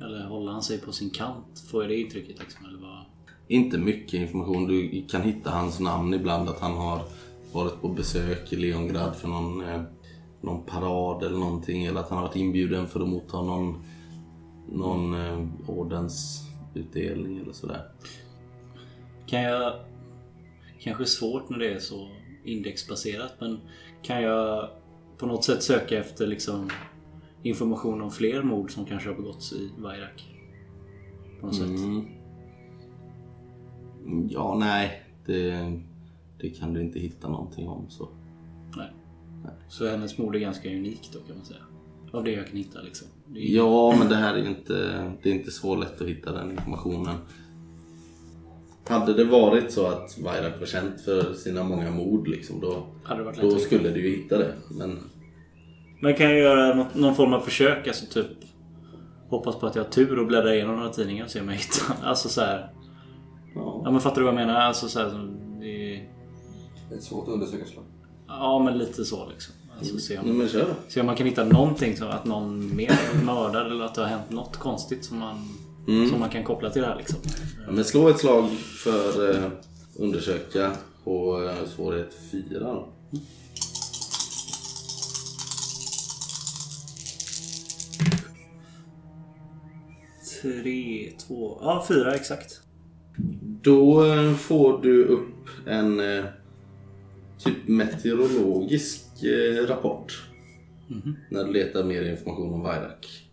Eller håller han sig på sin kant? Får jag det intrycket liksom? Eller vad? Inte mycket information. Du kan hitta hans namn ibland att han har varit på besök i Leongrad för någon, eh, någon parad eller någonting. Eller att han har varit inbjuden för att motta någon, någon eh, ordensutdelning eller sådär. Kan jag... Kanske svårt när det är så indexbaserat men kan jag på något sätt söka efter liksom information om fler mord som kanske har begåtts i Vairak? På något sätt. Mm. Ja, nej. Det, det kan du inte hitta någonting om. Så. Nej. Så hennes mord är ganska unikt då kan man säga. Av det jag kan hitta liksom. Är, Ja, men det här är inte, det är inte så lätt att hitta den informationen. Hade det varit så att Vairak var känt för sina många mord liksom, då, det då att skulle du ju hitta det. Men Men kan jag göra något, någon form av försök? Alltså typ Hoppas på att jag har tur och bläddra igenom några tidningar och se om jag hittar. Alltså så här. ja, Ja men fattar du vad jag menar? Alltså så här, som det är, Ett svårt undersökningsslag. Ja men lite så liksom. Alltså se om, men kör. se om man kan hitta någonting som att någon mer mördad eller att det har hänt något konstigt som man, Mm. som man kan koppla till det här liksom. Ja, men slå ett slag för eh, undersöka på eh, svårighet 4 då. Tre, två, ja fyra exakt. Då eh, får du upp en eh, typ meteorologisk eh, rapport. När du letar mer information om Vairak.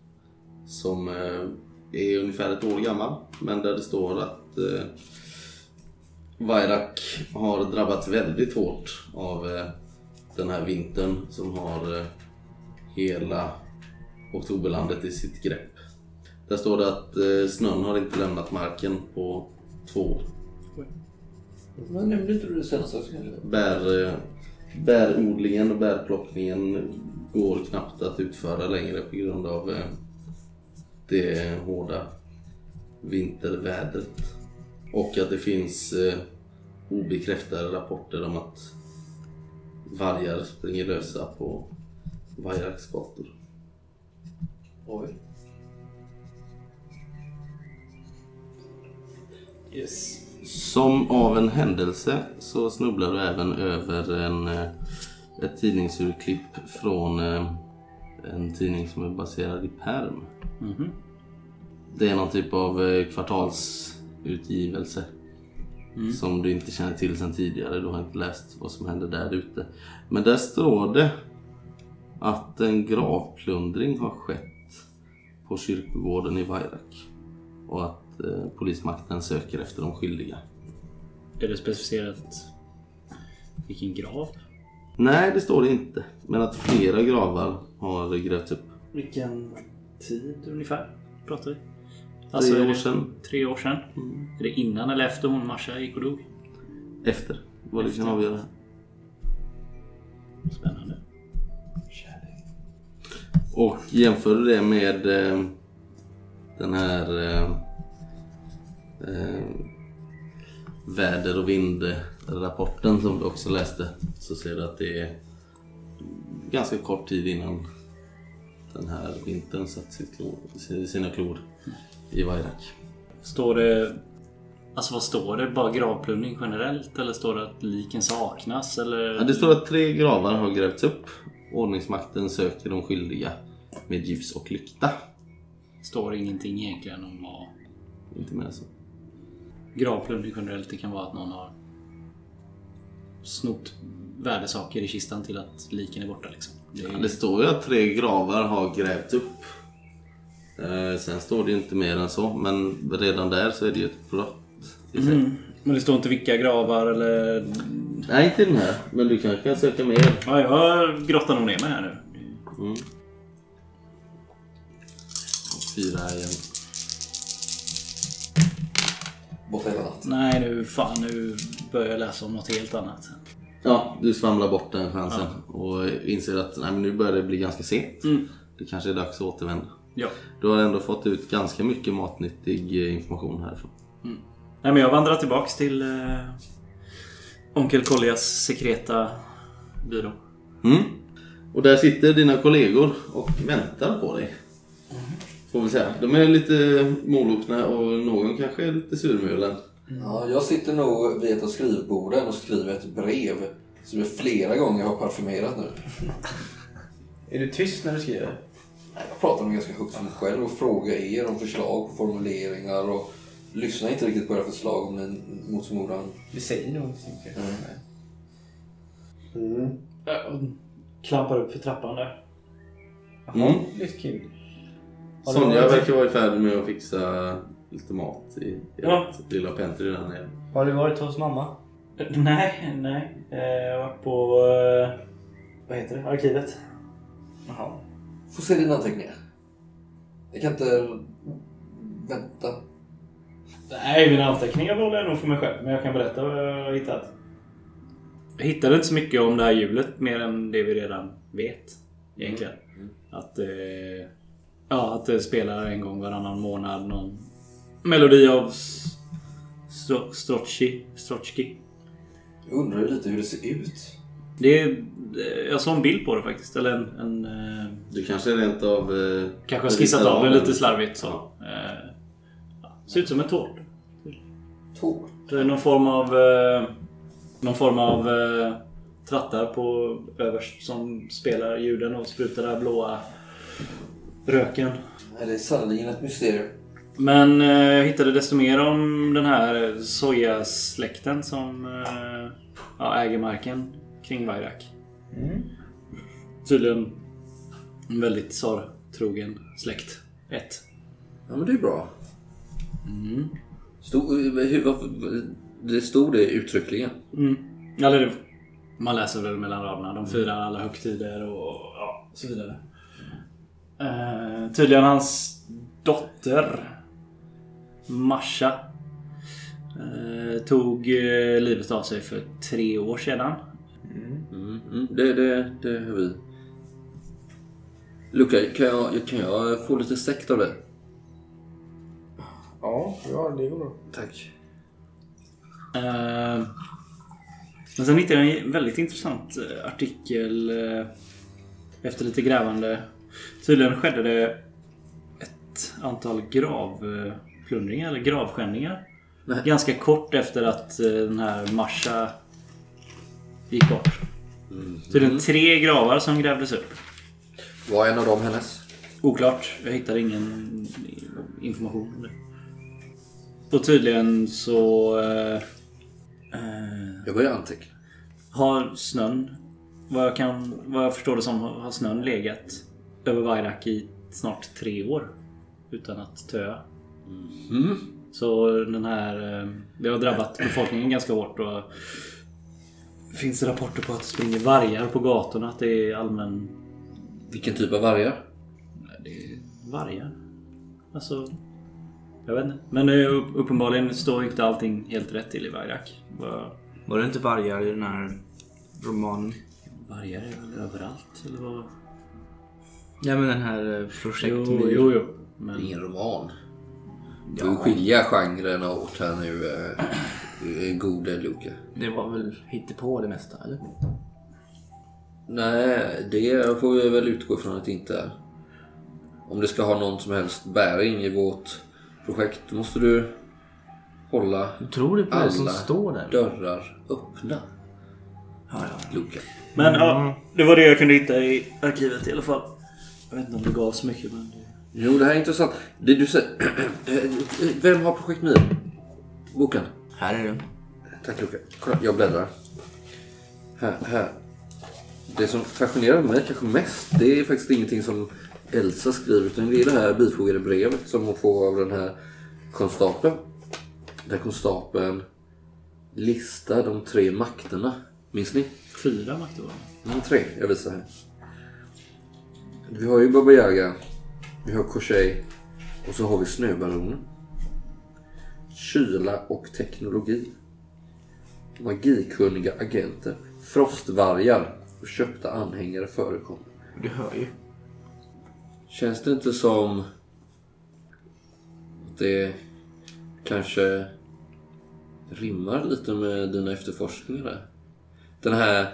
Som eh, är ungefär ett år gammal. Men där det står att eh, Vairak har drabbats väldigt hårt av eh, den här vintern som har eh, hela Oktoberlandet i sitt grepp. Där står det att eh, snön har inte lämnat marken på två år. Men nämnde inte du det senast också kanske? Bär, eh, bärodlingen och bärplockningen går knappt att utföra längre på grund av eh, det hårda vintervädret. Och att det finns eh, obekräftade rapporter om att vargar springer lösa på Vairaks gator. Oj. Yes. Som av en händelse så snubblar du även över en, eh, ett tidningsurklipp från eh, en tidning som är baserad i Perm. Mhm. Det är någon typ av eh, kvartalsutgivelse som du inte känner till sedan tidigare. Du har inte läst vad som händer där ute. Men där står det att en gravplundring har skett på kyrkogården i Vairak och att eh, polismakten söker efter de skyldiga. Är det specificerat vilken grav? Nej, det står det inte. Men att flera gravar har grävts upp. Vilken tid ungefär pratar vi? Tre är år det sedan. Tre år sedan? Är det innan eller efter hon Marsha gick och dog? Efter. Vad du kan Efter. avgöra. Spännande. Och jämför det med eh, den här eh, eh, väder och vindrapporten som du också läste så ser du att det är ganska kort tid innan den här vintern satt sitt klor, sina klor i Vairak. Står det... Alltså vad står det? Bara gravplundring generellt? Eller står det att liken saknas? Eller? Ja, det står att tre gravar har grävts upp. Ordningsmakten söker de skyldiga med ljus och lykta. står ingenting egentligen om vad... Inte mer så. Gravplundring generellt, det kan vara att någon har snott värdesaker i kistan till att liken är borta liksom. Ja, det står ju att tre gravar har grävts upp. Eh, sen står det ju inte mer än så, men redan där så är det ju ett brott i sig. Mm. Men det står inte vilka gravar eller... Nej, inte den här, men du kanske kan söka mer. Ja, jag grottar nog ner mig här nu. Mm. Fyra igen. Borta hela natten. Nej, nu fan, nu börjar jag läsa om något helt annat. Ja, du svamlar bort den chansen och inser att nej, men nu börjar det bli ganska sent. Mm. Det kanske är dags att återvända. Ja. Du har ändå fått ut ganska mycket matnyttig eh, information härifrån. Nej, men jag vandrar tillbaks till eh, Onkel Kollias sekreta byrå. Mm. Och där sitter dina kollegor och väntar på dig. Får vi säga. De är lite molokna och någon kanske är lite surmulen. Ja, jag sitter nog vid ett av skrivborden och skriver ett brev som jag flera gånger har parfymerat nu. Är du tyst när du skriver? Nej, Jag pratar nog ganska högt för mig själv och frågar er om förslag på formuleringar och lyssnar inte riktigt på era förslag om ni mot förmodan. Du säger nog inte Mm. Nej. Klampar upp för trappan där. Jaha, Mm. lite kul. Sonja verkar vara i färd med att fixa lite mat i Ja. ert lilla pentry där nere. Har du varit hos mamma? Nej, nej. Eh, Jag var på... eh, Vad heter det? Arkivet. Jaha. Få se dina anteckningar. Jag kan inte vänta. Nej, mina anteckningar håller jag nog för mig själv. Men jag kan berätta vad jag har hittat. Jag hittade inte så mycket om det här hjulet mer än det vi redan vet. Egentligen. Att, eh, ja, att det spelar en gång varannan månad någon melodi av Stro-. Strotchki. Jag undrar lite hur det ser ut. Det är, eh, jag såg en bild på det faktiskt. Eller en... en eh, Du kanske rent av... Eh, kanske har skissat av det den. lite slarvigt så. Eh, ja, ser ut som en tårta. Tår. Det är någon form av... Eh, någon form av eh, trattar på överst som spelar ljuden och sprutar den blåa röken. Det är sannerligen ett mysterium. Men eh, hittade desto mer om den här sojasläkten som eh, ja, äger marken kring Vairak. Tydligen en väldigt sorgtrogen släkt. Ett. Ja, men det är bra. Mm. Stod, hur, varför, det stod det uttryckligen. Mm. Eller det, man läser väl mellan raderna. De firar alla högtider och ja, så vidare. Eh, tydligen hans dotter Marsha eh, tog eh, livet av sig för tre år sedan. Mm, mm, det, det, det har vi. Luca, kan jag, kan jag få lite sekt av det? Ja, ja det går bra. Tack. Eh, men sen hittade jag en väldigt intressant eh, artikel eh, efter lite grävande. Tydligen skedde det ett antal gravplundringar eller gravskändningar. Nej. Ganska kort efter att eh, den här Marsha gick bort. Tydligen tre gravar som grävdes upp. Var en av dem hennes? Oklart. Jag hittade ingen information om det. Och tydligen så... Eh, eh, Jag börjar anteckna. har snön, vad jag, kan, vad jag förstår det som, har snön legat över Vairak i snart tre år. Utan att töa. Mm. Så den här... eh, Det har drabbat befolkningen ganska hårt. Och finns det rapporter på att det springer vargar på gatorna. Att det är allmän... Vilken typ av vargar? Det är vargar. Alltså... Jag vet inte. Men upp- uppenbarligen står inte allting helt rätt till i Vairak. Vad- Var det inte vargar i den här romanen? Vargar är väl överallt? Eller vad? Ja men den här eh, projekt Jo, jo, jo. Det är Men... ingen roman. Du får skilja genrerna åt här nu. Eh, gode Luca. Det var väl på det mesta eller? Nej, det får vi väl utgå från att det inte är. Om det ska ha någon som helst bäring i vårt projekt måste du hålla Du tror det på det som alla står där? dörrar öppna. Ja, ja. Luca. Men ja, det var det jag kunde hitta i arkivet i alla fall. Jag vet inte om det gav så mycket men... Jo, det här är intressant. Det du säger... Vem har projekt Mir? Boken? Här är den. Tack Luca. Kolla, jag bläddrar. Här, här. Det som fascinerar mig kanske mest, det är faktiskt ingenting som Elsa skriver, utan det är det här bifogade brevet som hon får av den här konstapeln. Där konstapeln listar de tre makterna. Minns ni? Fyra makter var det. Mm, tre, jag visar här. Vi har ju Baba Yaga, vi har Korsej och så har vi Snöbaronen. Kyla och teknologi. Magikunniga agenter. Frostvargar och köpta anhängare förekommer. Du hör ju. Känns det inte som att det kanske rimmar lite med dina efterforskningar där? Den här,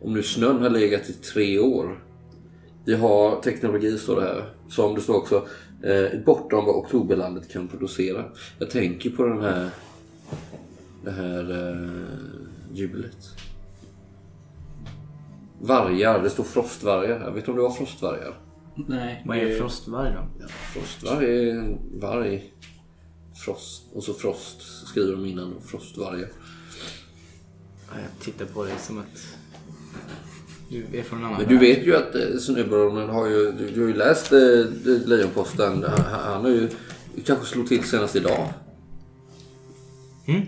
om nu snön har legat i tre år. Vi har teknologi står det här. Som det står också, eh, bortom vad oktoberlandet kan producera. Jag tänker på den här, det här eh, hjulet. Vargar, det står frostvargar här. Vet du om det var frostvargar? Nej. Vad är frostvarg då? Ja, frostvarg är en varg. Frost. Och så frost skriver de innan. Frostvargar. Ja, Jag tittar på dig som att du är från en annan Men du värld. vet ju att eh, Snöbaronen har ju... Du, du har ju läst eh, Lejonposten. Han, han har ju kanske slog till senast idag. Mm.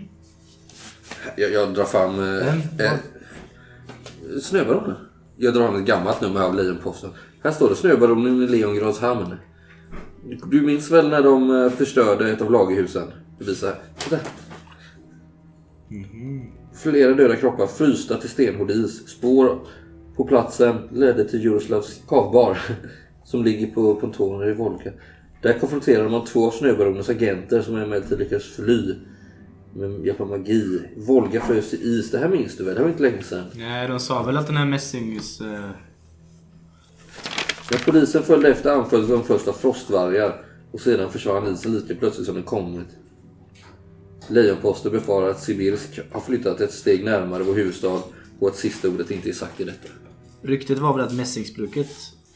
Jag, jag drar fram... Eh, Vem? eh, Snöbaronen. Jag drar fram ett gammalt nummer av Lejonposten. Här står det Snöbaronen i Leongrads hamn. Du minns väl när de eh, förstörde ett av lagerhusen? Det visar. Titta. Flera döda kroppar frysta till stenhård is. Spår på platsen ledde till Juroslavs kavbar som ligger på pontonen i Volga. Där konfronterar man två av snöbaronens agenter som emellertid lyckades fly med hjälp av magi. Volga frös till is. Det här minns du väl? Det var inte länge sedan. Nej, de sa väl att den här Messings... eh, När polisen följde efter anfölls de först av frostvargar och sedan försvann isen lika plötsligt som den kommit. Lejonposten befarar att Sibirsk har flyttat ett steg närmare vår huvudstad och att sista ordet inte är sagt i detta. Ryktet var väl att Messingsbruket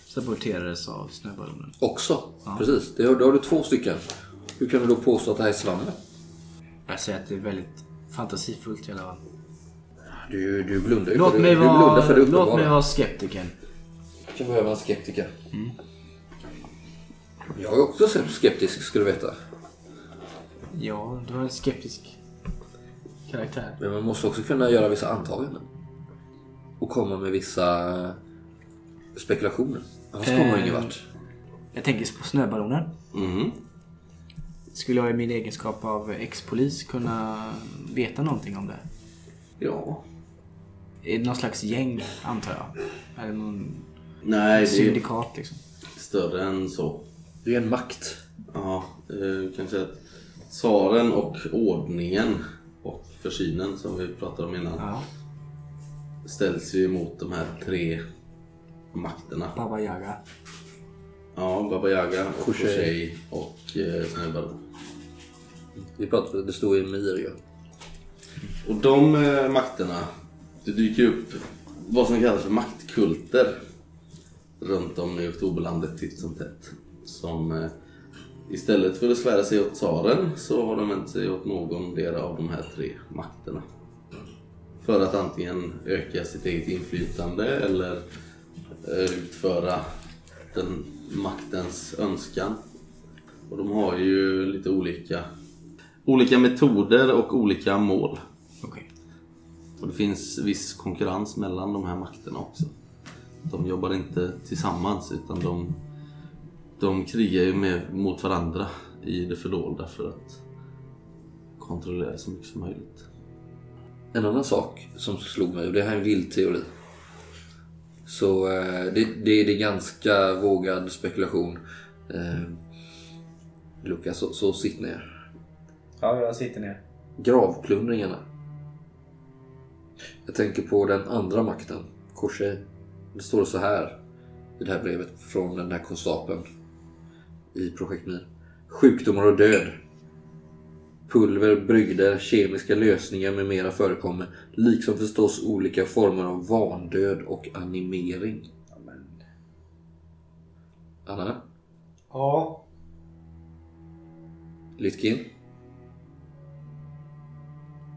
saboterades av snöballonen. Också, precis. Det har, då har du två stycken. Hur kan du då påstå att det här är svammel? Jag säger att det är väldigt fantasifullt i alla fall. Du, du blundar ju Låt för mig du vara, för det låt mig uppenbara. vara skeptiker. Jag kan behöva en skeptiker. Jag är också skeptisk ska du veta. Ja, du har en skeptisk karaktär. Men man måste också kunna göra vissa antaganden. Och komma med vissa spekulationer. Annars kommer man Eh. ingen vart. Jag tänker på snöballonen. Mhm. Skulle jag i min egenskap av ex-polis kunna veta någonting om det? Ja. Är det någon slags gäng, antar jag? Eller någon Nej, det är syndikat liksom? större än så. Det är en makt. Ja, eh, kan säga att tsaren och ordningen och försynen som vi pratade om innan Ja. Ställs ju emot de här tre makterna. Baba Yaga. Ja, Baba Yaga, och Koshei. Och eh, Snöbaron. Vi pratade, det står i Mir ju. Och de eh, makterna, det dyker upp vad som kallas för maktkulter runt om i Oktoberlandet titt som tätt. Som eh, istället för att svära sig åt tsaren så har de vänt sig åt någon del av de här tre makterna. För att antingen öka sitt eget inflytande eller eh, utföra den maktens önskan. Och de har ju lite olika, olika metoder och olika mål. Okej. Och det finns viss konkurrens mellan de här makterna också. De jobbar inte tillsammans utan de, de krigar ju med, mot varandra i det fördolda för att kontrollera så mycket som möjligt. En annan sak som slog mig, och det här är en vild teori. Så eh, det, det, det är ganska vågad spekulation. Eh, Lukas, så, så sitt ner. Ja, jag sitter ner. Gravplundringarna. Jag tänker på den andra makten, Korsej. Det står så här i det här brevet från den här konstapeln i Projekt Mir. Sjukdomar och död. Pulver, brygder, kemiska lösningar med mera förekommer. Liksom förstås olika former av vandöd och animering. Anna? Ja. Litkin?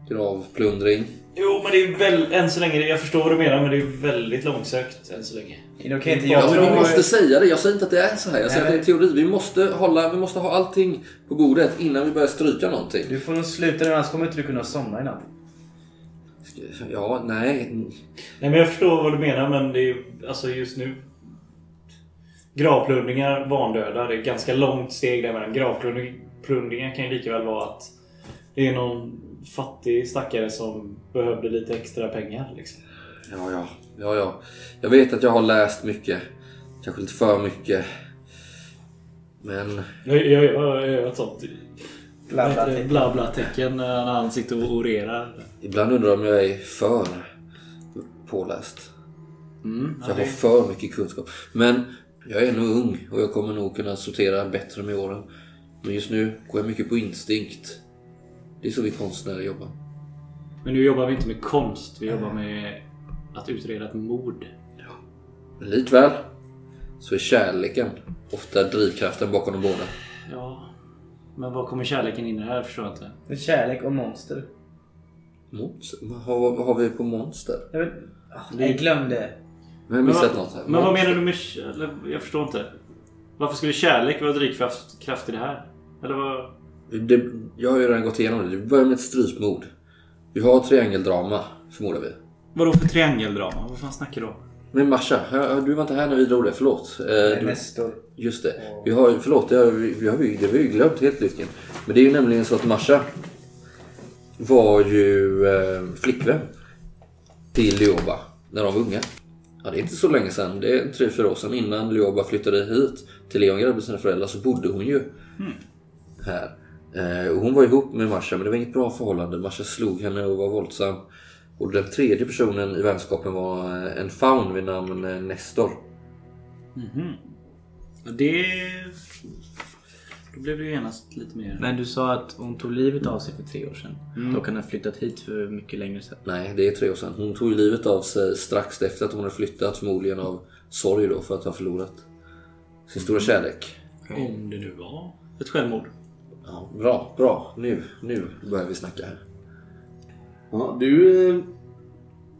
Gravplundring? Jo, men det är väl än så länge. Jag förstår vad du menar, men det är väldigt långsökt än så länge. Då kan inte Ja, jag... vi måste säga det. Jag säger inte att det är så här. Jag säger Nej, att det är en teori. Vi måste, hålla, vi måste ha allting på bordet innan vi börjar stryka någonting. Du får nog sluta annars kommer inte du kunna somna i natt. Ja, nej. Nej, men jag förstår vad du menar, men det är alltså just nu... Gravplundringar, vandöda. Det är ett ganska långt steg däremellan. Gravplundringar kan ju lika väl vara att det är någon fattig stackare som behövde lite extra pengar. Liksom. Ja, ja. Ja, ja. Jag vet att jag har läst mycket. Kanske lite för mycket. Men Jag, jag, jag gör ett sånt Bla, bla, bla, bla tecken när han sitter och orerar. ibland undrar jag om jag är för påläst. Mm, Jag har för mycket kunskap. Men jag är nog ung och jag kommer nog kunna sortera bättre med åren. Men just nu går jag mycket på instinkt. Det är så vi konstnärer jobbar. Men nu jobbar vi inte med konst. Vi jobbar med att utreda ett mord. Men likväl så är kärleken ofta drivkraften bakom de båda. Ja. Men vad kommer kärleken in i det här? Jag förstår inte. För kärlek och monster. Monster? Vad har, vi på monster? Jag, vet, oh, jag glömde. Men missat vad, något här. men vad menar du med... jag förstår inte. Varför skulle kärlek vara drivkraft kraft i det här? Eller vad? Det, jag har ju redan gått igenom det. Det börjar med ett strypmord. Vi har triangeldrama, förmodar vi. Vadå för triangeldrama? Vad fan snackar du om? Men Masha, du var inte här när vi drog det. Förlåt. Eh, du, Nestor. just det. Vi har, förlåt, det har vi, vi har, vi- det har vi ju glömt helt Lytken. Men det är ju nämligen så att Masha var ju eh, flickvän till Lioba när de var unga. Ja, det är inte så länge sedan. Det är tre, fyra år sedan innan Lioba flyttade hit till Leongrad med sina föräldrar så bodde hon ju här. Eh, och hon var ihop med Masha men det var inget bra förhållande. Masha slog henne och var våldsam. Och den tredje personen i vänskapen var eh, en faun vid namn eh, Nestor. Ja, Det... Då blev det ju genast lite mer... Men du sa att hon tog livet av sig för tre år sedan. Då kan hon ha flyttat hit för mycket längre sedan. Nej, det är tre år sedan. Hon tog livet av sig strax efter att hon hade flyttat. Förmodligen av sorg då för att ha förlorat sin stora kärlek. Om det nu var ett självmord. Ja, bra, bra. Nu, nu börjar vi snacka här. Ja, du eh,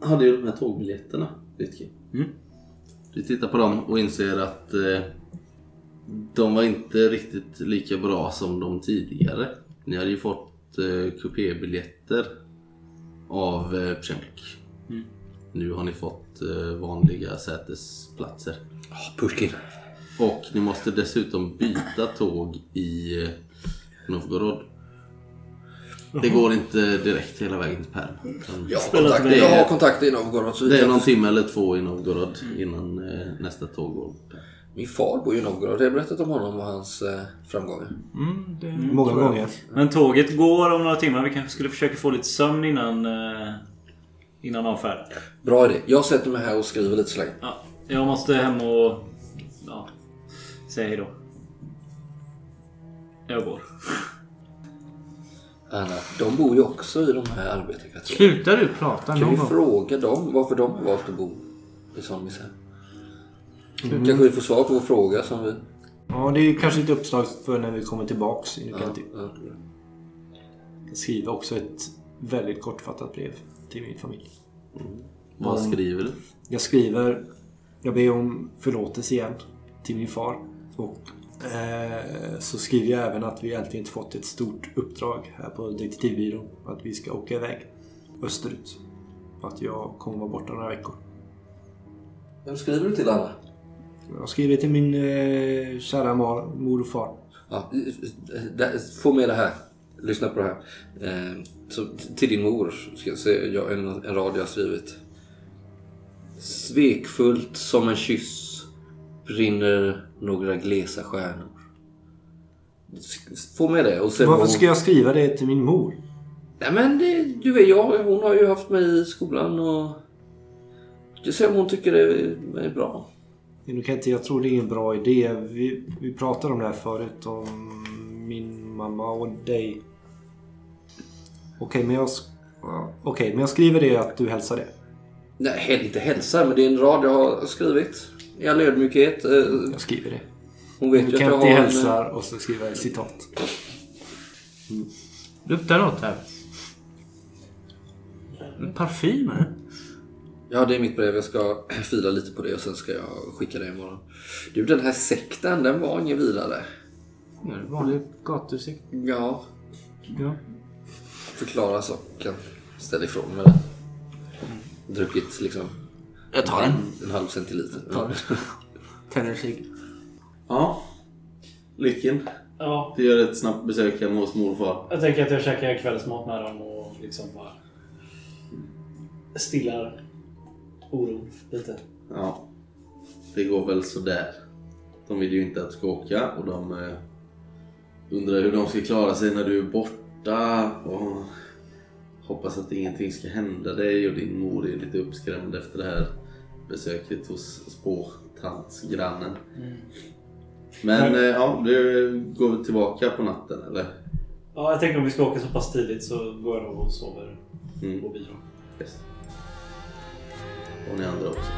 hade ju de här tågbiljetterna, Lytke. Mm. Du tittar på dem och inser att eh, de var inte riktigt lika bra som de tidigare. Ni hade ju fått eh, kupébiljetter av eh. Mm. Nu har ni fått eh, vanliga sätesplatser. Oh, Pushkin. Och ni måste dessutom byta tåg i eh, Novgorod. Det går inte direkt hela vägen till Perm. utan Jag har, kontakt, jag har kontakter i Novgorod. så Det är någon timme eller två i Novgorod innan eh, nästa tåg går. Min far bor ju i Novgorod. Jag har berättat om honom och hans eh, framgångar. Mm, det är många gånger. Men tåget går om några timmar. Vi kanske skulle försöka få lite sömn innan, eh, innan avfärd. Bra idé. Jag sätter mig här och skriver lite så länge. Ja, jag måste hem och ja, säga hejdå. Jag går. Anna, de bor ju också i de här arbetarkvarteren. Slutar du prata Kan någon vi gång? fråga dem varför de har valt att bo i sån misär? Kanske vi får svar på vår fråga som vi... Ja, det är kanske ett uppslag för när vi kommer tillbaks i Ja, Nukanti. ja. Jag skriver också ett väldigt kortfattat brev till min familj. Vad skriver du? Jag skriver... Jag ber om förlåtelse igen till min far. Och så skriver jag även att vi äntligen fått ett stort uppdrag här på detektivbyrån. Att vi ska åka iväg österut. Att jag kommer vara borta några veckor. Vem skriver du till Anna? Jag skriver till min eh, kära mor, mor och far. Ja, där- få med det här. Lyssna på det här. Eh, så, till din mor ska jag säga en, en rad jag har skrivit. Svekfullt som en kyss brinner några glesa stjärnor. Få med det och sen... Varför ska jag skriva det till min mor? Nej men det, du vet jag, hon har ju haft mig i skolan och... Jag ser om hon tycker det är bra. Nu kan inte, jag tror det är en bra idé. Vi, vi pratade om det här förut. Om min mamma och dig. Okej, men jag... sk- ja, Okej, men jag skriver det att du hälsar det. Nej, inte hälsa, men det är en rad jag har skrivit. I all ödmjukhet. Eh, Jag skriver det. Hon vet ju Du att kan jag inte har en... hälsar och så skriver jag citat. Luktar något här. En Parfym. Ja, det är mitt brev. Jag ska fila lite på det och sen ska jag skicka det imorgon. Du, den här sekten, den var ingen vidare. Ja, det är vanlig gatusikt. Ja, Ja. förklara saken. Ställ ifrån med det. Druckit liksom Jag tar en. en halv centiliter. Tänder. Ja. Lycken. Ja, Du gör ett snabbt besök hemma hos morfar. jag tänker att jag käkar kvällsmat med dem och liksom bara stillar oron lite. Ja. Det går väl sådär. De vill ju inte att du ska åka och de eh, undrar hur de ska klara sig när du är borta. Och hoppas att ingenting ska hända dig och din mor är lite uppskrämd efter det här besöket hos spåtantsgrannen. Men eh, ja, du går tillbaka på natten eller? Ja, jag tänker om vi ska åka så pass tidigt så går jag nog och sover Mm. på byrån. Yes. Och ni andra också.